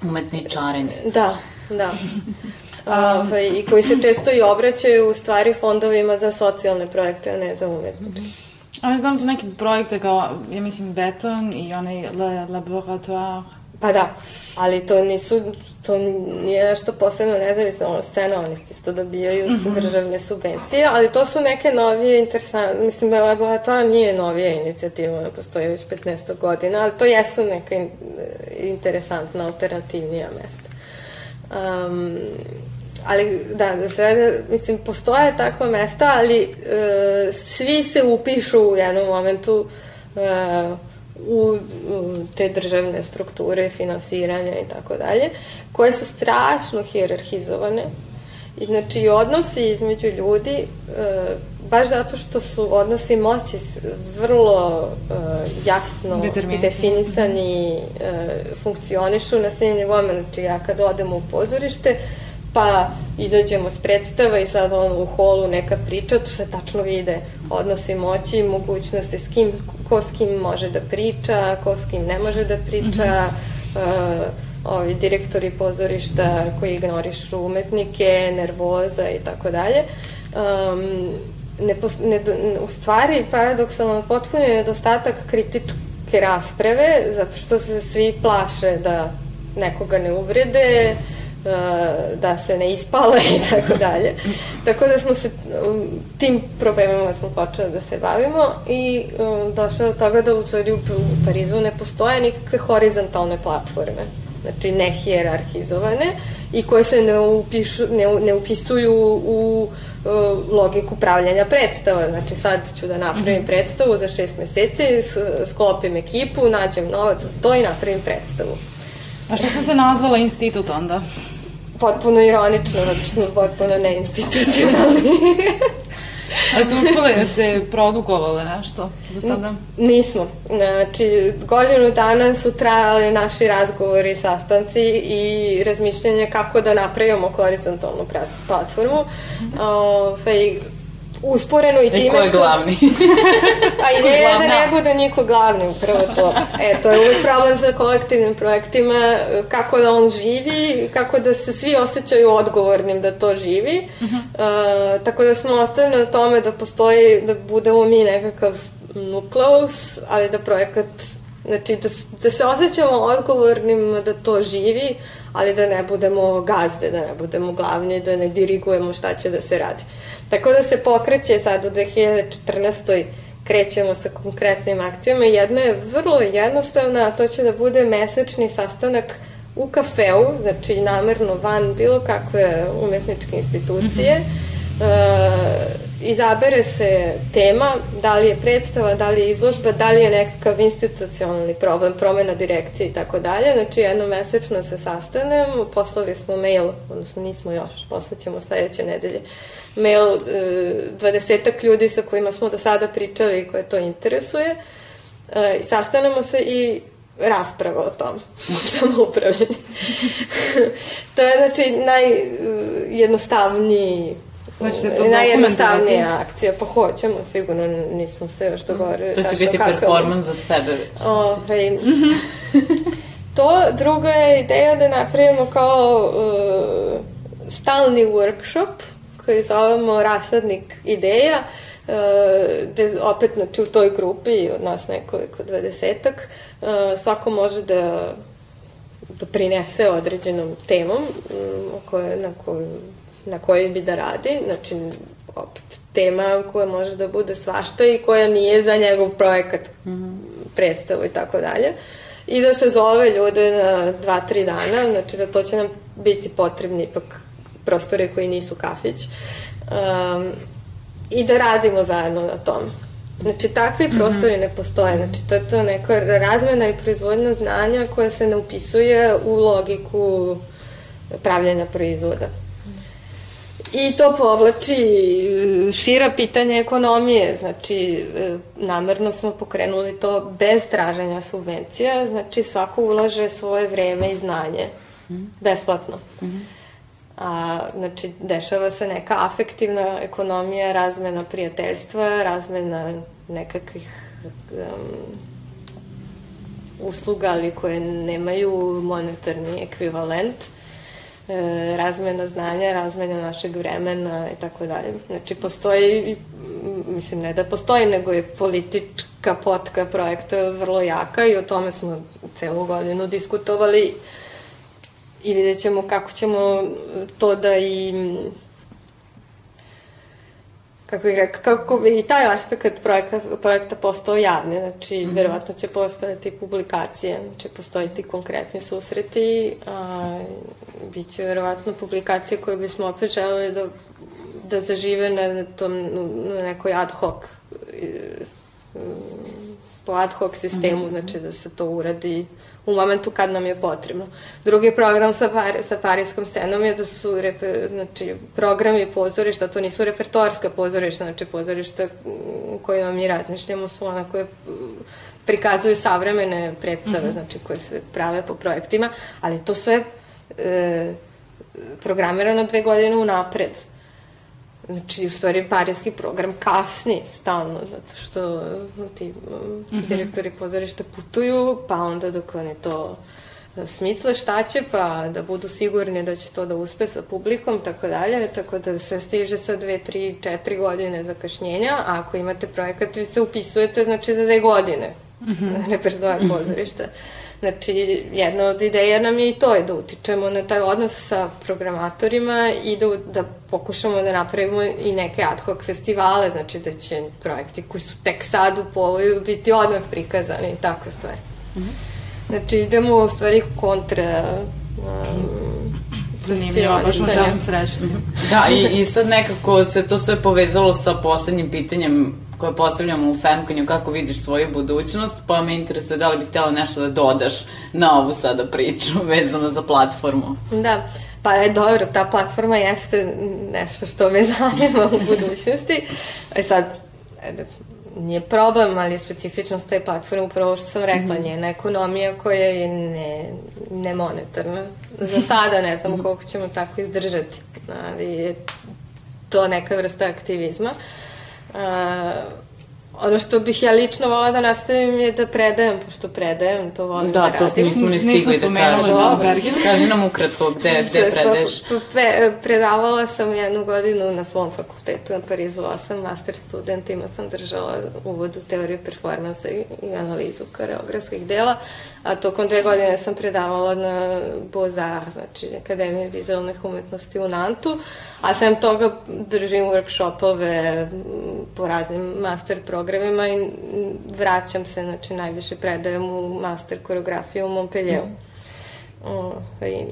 umetničarenje. Da, da. <laughs> Ove, I koji se često i obraćaju u stvari fondovima za socijalne projekte, a ne za umetničke. -hmm. Ali znam za neke projekte kao, ja mislim, Beton i onaj Le Laboratoire Pa da, ali to nisu, to nije nešto posebno nezavisna scena, oni isto dobijaju mm -hmm. državne subvencije, ali to su neke novije interesantne, mislim da laboratora nije novija inicijativa, ona postoji već 15 godina, ali to jesu neka in, interesantna, alternativnija mesta. Um, ali da, da se, mislim, postoje takva mesta, ali uh, svi se upišu u jednom momentu uh, u, te državne strukture, finansiranja i tako dalje, koje su strašno hierarhizovane. I znači odnosi između ljudi, e, baš zato što su odnosi moći vrlo e, jasno definisani, e, funkcionišu na svim nivoima. Znači ja kad odem u pozorište, pa izađemo s predstava i sad on u holu neka priča, tu se tačno vide odnosi moći, mogućnosti s kim, ko s kim može da priča, ko s kim ne može da priča, mm -hmm. uh, ovi direktori pozorišta koji ignorišu umetnike, nervoza i tako dalje. Um, ne, ne, u stvari, paradoksalno, potpuno je nedostatak kritičke rasprave, zato što se svi plaše da nekoga ne uvrede, E, da se ne ispale <laughs> i tako dalje. Tako da smo se tim problemima smo počeli da se bavimo i um, došlo do toga da u stvari u Parizu ne postoje nikakve horizontalne platforme znači ne hijerarhizovane i koje se ne, upišu, ne, ne upisuju u uh, logiku pravljanja predstava. Znači sad ću da napravim mm -hmm. predstavu za šest meseci, sklopim ekipu, nađem novac za to i napravim predstavu. A što sam se nazvala institut onda? Potpuno ironično, zato što smo potpuno neinstitucionalni. <laughs> A ste uspeli, jeste produkovali nešto do sada? Nismo. Znači, godinu dana su trajali naši razgovori, sastanci i razmišljanje kako da napravimo horizontalnu platformu. Mm -hmm. Ove, usporeno i time što... <laughs> I ko je glavni? a ideja je da ne bude niko glavni, upravo to. E, to je uvijek problem sa kolektivnim projektima, kako da on živi, kako da se svi osjećaju odgovornim da to živi. Uh -huh. uh, tako da smo ostali na tome da postoji, da budemo mi nekakav nukleus, ali da projekat Znači, da, da se osjećamo odgovornim da to živi, ali da ne budemo gazde, da ne budemo glavni, da ne dirigujemo šta će da se radi. Tako da se pokreće sad u 2014 krećemo sa konkretnim akcijama. Jedna je vrlo jednostavna, a to će da bude mesečni sastanak u kafeu, znači namerno van bilo kakve umetničke institucije. Mm -hmm izabere se tema, da li je predstava, da li je izložba, da li je nekakav institucionalni problem, promena direkcije i tako dalje. Znači jednom mesečno se sastanemo, poslali smo mail, odnosno nismo još, poslaćemo sledeće nedelje, mail e, dvadesetak ljudi sa kojima smo do sada pričali i koje to interesuje. E, sastanemo se i rasprava o tom, <laughs> samoupravljanju. <laughs> to je znači najjednostavniji Hoćete to Najjednostavnija akcija, pa hoćemo, sigurno nismo se još dogovorili. To će biti kakav... performans za sebe već. O, hej. <laughs> to, druga je ideja da napravimo kao uh, stalni workshop koji zovemo rasadnik ideja, uh, gde opet znači, u toj grupi od nas nekoliko dvadesetak uh, svako može da doprinese određenom temom um, koje, na koju na kojoj bi da radi, znači opet tema koja može da bude svašta i koja nije za njegov projekat mm -hmm. predstavu i tako dalje. i da se zove ljude na dva, tri dana, znači za to će nam biti potrebni ipak prostore koji nisu kafić. Um, I da radimo zajedno na tom. Znači, takvi mhm. prostori mm -hmm. ne postoje. Znači, to je to neka razmena i proizvodna znanja koja se ne upisuje u logiku pravljanja proizvoda. I to povlači e, šira pitanja ekonomije, znači e, namerno smo pokrenuli to bez traženja subvencija, znači svako ulaže svoje vreme i znanje, mm. besplatno. Mm -hmm. A, znači, dešava se neka afektivna ekonomija, razmena prijateljstva, razmena nekakvih um, usluga, ali koje nemaju monetarni ekvivalent e, razmena znanja, razmena našeg vremena i tako dalje. Znači, postoji, mislim, ne da postoji, nego je politička potka projekta vrlo jaka i o tome smo celu godinu diskutovali i vidjet ćemo kako ćemo to da i kako bih rekao, kako bi i taj aspekt projekta, projekta postao javni, znači, mm -hmm. verovatno će postojati publikacije, će postojiti konkretni susreti, a, bit će verovatno publikacije koje bismo opet želeli da, da zažive na, tom, na nekoj ad hoc po ad hoc sistemu, mm -hmm. znači da se to uradi u momentu kad nam je potrebno. Drugi program sa, par, sa parijskom scenom je da su reper, znači, programi pozorišta, to nisu repertoarska pozorišta, znači pozorišta u kojima mi razmišljamo su ona koje prikazuju savremene predstave, mm -hmm. znači koje se prave po projektima, ali to sve e, programirano dve godine unapred. Znači, u stvari, parijski program kasni stalno, zato što ti mm -hmm. direktori pozorišta putuju, pa onda dok oni to smisle šta će, pa da budu sigurni da će to da uspe sa publikom, tako dalje, tako da se stiže sa dve, tri, četiri godine zakašnjenja, a ako imate projekat, vi se upisujete, znači, za dve godine mm -hmm. <laughs> repertoar pozorišta. Mm <laughs> -hmm. Znači, jedna od ideja nam je i to, je da utičemo na taj odnos sa programatorima i da, da pokušamo da napravimo i neke ad hoc festivale, znači da će projekti koji su tek sad u povoju biti odmah prikazani i takve stvari. Mm -hmm. Znači, idemo u stvari kontra um, Zanimljivo, baš vam želim sreću s tim. Da, i, i sad nekako se to sve povezalo sa poslednjim pitanjem koje postavljamo u Femkonju, kako vidiš svoju budućnost, pa me interesuje da li bih htjela nešto da dodaš na ovu sada priču <laughs> vezano za platformu. Da, pa je dobro, ta platforma jeste nešto što me <laughs> zanima u budućnosti. E sad, nije problem, ali je specifičnost te platforme upravo što sam rekla, mm -hmm. njena ekonomija koja je ne, ne monetarna. Za sada ne znam koliko ćemo tako izdržati, ali je to neka vrsta aktivizma. Uh, Uh, Ono što bih ja lično volila da nastavim je da predajem, pošto predajem, to volim da, da radim. Da, to nismo ni stigli da kažemo. Kaži nam ukratko gde, gde predaješ. Pre, predavala sam jednu godinu na svom fakultetu na Parizu 8, master studentima sam držala uvod u teoriju performansa i, i analizu koreografskih dela, a tokom dve godine sam predavala na Bozar, znači Akademije vizualnih umetnosti u Nantu, a sem toga držim workshopove po raznim master programima i vraćam se, znači najviše predajem u master koreografiju u Montpellieru. Mm. O, i,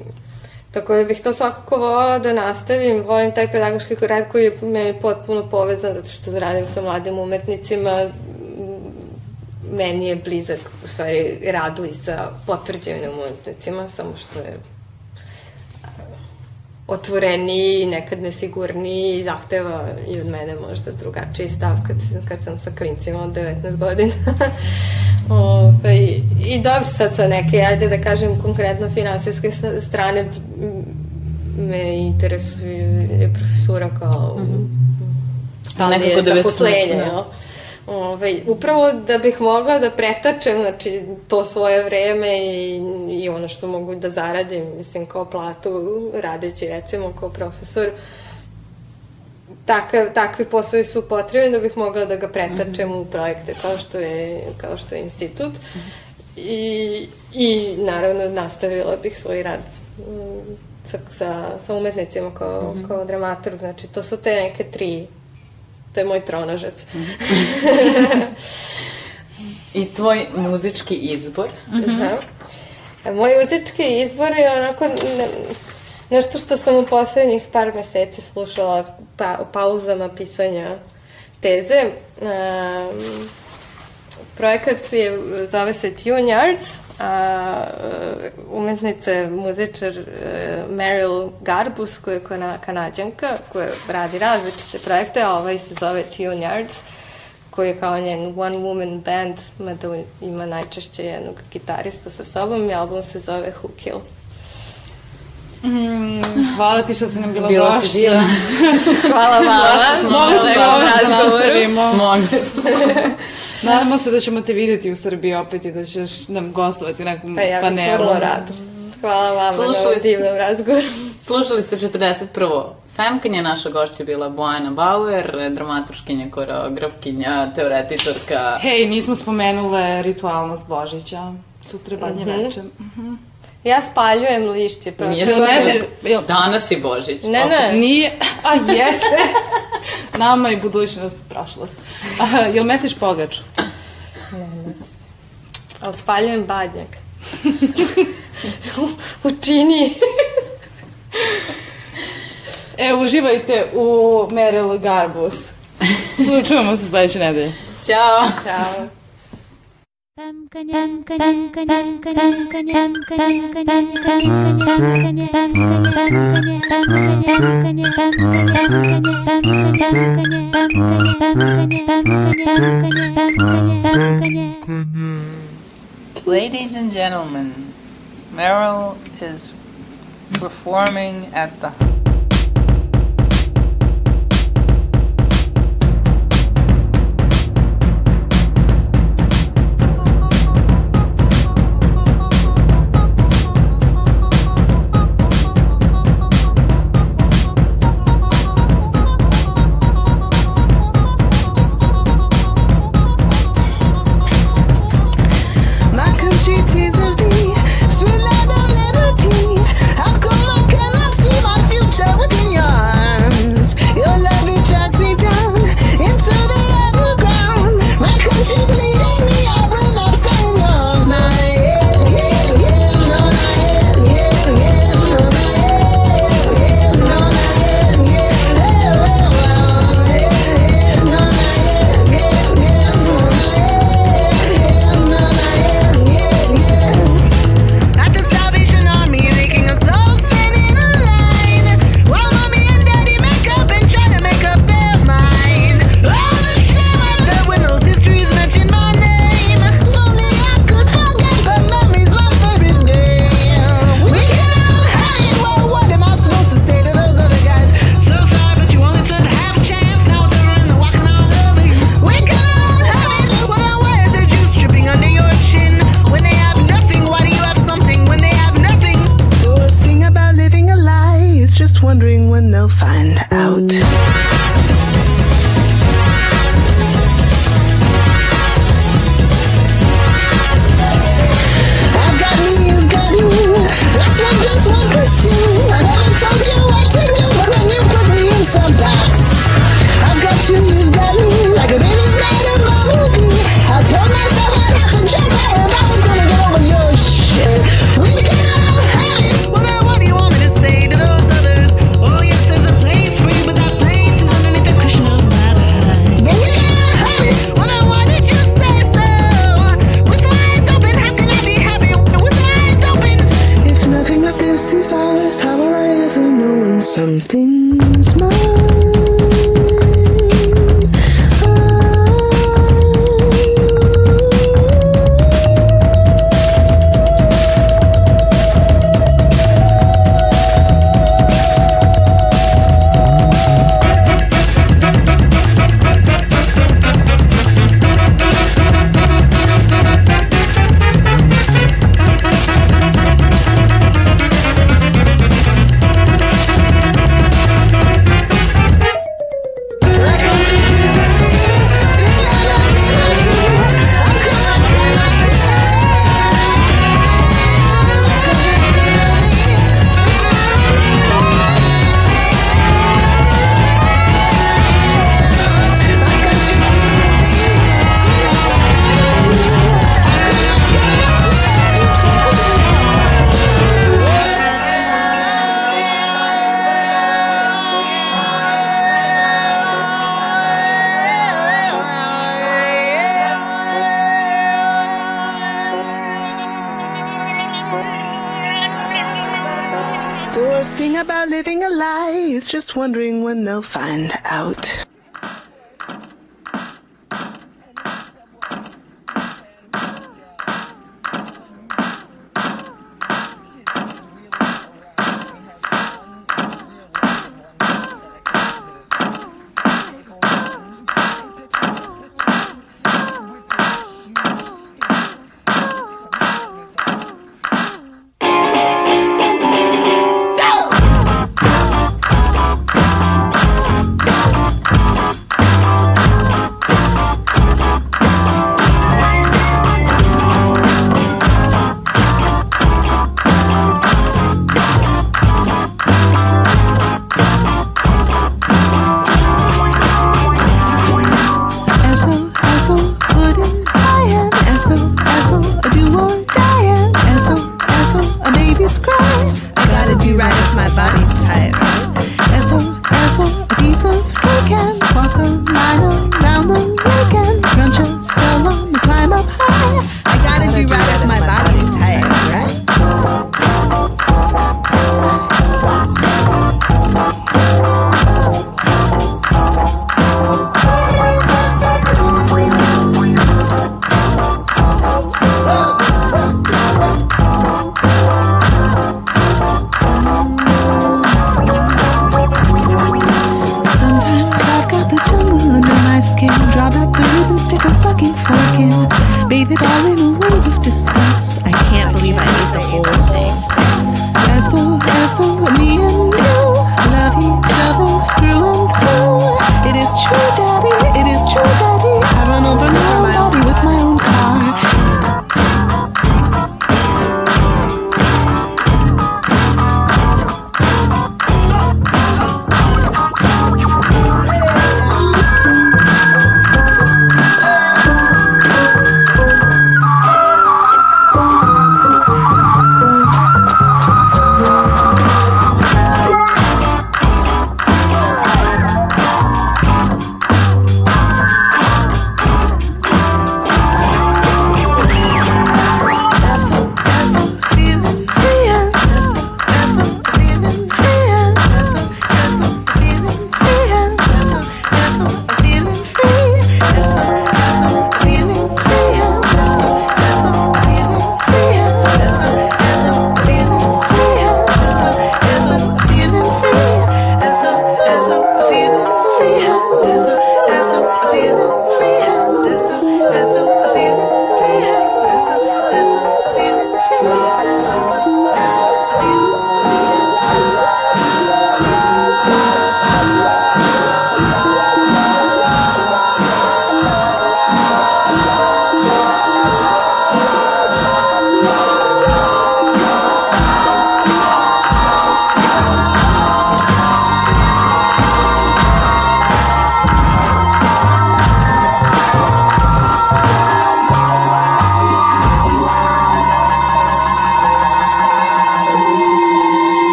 tako da bih to svakako volala da nastavim. Volim taj pedagoški rad koji je me potpuno povezan zato što radim sa mladim umetnicima. Meni je blizak, u stvari, radu i sa potvrđenim umetnicima, samo što je otvoreniji, nekad nesigurniji i zahteva i od mene možda drugačiji stav kad, kad sam sa klincima od 19 godina. <laughs> Ove, I dobro sad sa neke, ajde da kažem konkretno finansijske strane me interesuje profesura kao mm -hmm. stalnije zaposlenje. Da. Ove, ovaj, upravo da bih mogla da pretačem znači, to svoje vreme i, i ono što mogu da zaradim, mislim, kao platu, radeći recimo kao profesor, takav, takvi poslovi su potrebni da bih mogla da ga pretačem mm -hmm. u projekte kao što je, kao što je institut. Mm -hmm. I, I naravno nastavila bih svoj rad mm, sa, sa, sa umetnicima kao, mm -hmm. kao dramaturg. Znači, to su te neke tri To je moj tronožac. I tvoj muzički izbor? Mm -hmm. Moj muzički izbor je onako ne, nešto što sam u poslednjih par meseci slušala pa, u pauzama pisanja teze. Um, projekat je, zove se Tune Yards, a umetnica je muzičar uh, Meryl Garbus, koja je kana, kanadjanka, koja radi različite projekte, a ovaj se zove Tune Yards, koji je kao njen one woman band, mada ima najčešće jednog gitaristu sa sobom i album se zove Who Kill. Mm, hvala ti što si nam bila Bila si divna. <laughs> hvala vama. Mogli smo da nastavimo. Mogli smo. Nadamo se da ćemo te videti u Srbiji opet i da ćeš nam gostovati u nekom pa ja panelu. Pa ja vrlo rado. Hvala vama Slušali na ovom divnom razgovoru. <laughs> Slušali ste 41. Femkinja, naša gošća je bila Bojana Bauer, dramaturškinja, koreografkinja, teoretičarka. Hej, nismo spomenule ritualnost Božića. Sutra badnje mm -hmm. veče. Mm -hmm. Ja spaljujem lišće. Pa Nije sve. <laughs> Danas je Božić. Ne, ne. Nije. A, jeste. <laughs> Nama je budućnost prošlost. A, jel mesiš pogaču? Ne, ne. Ali spaljujem badnjak. u čini. <laughs> e, uživajte u Meryl Garbus. Slučujemo se sledeće nedelje. Ćao. Ćao. Ladies and gentlemen, Merrill is performing at the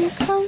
You come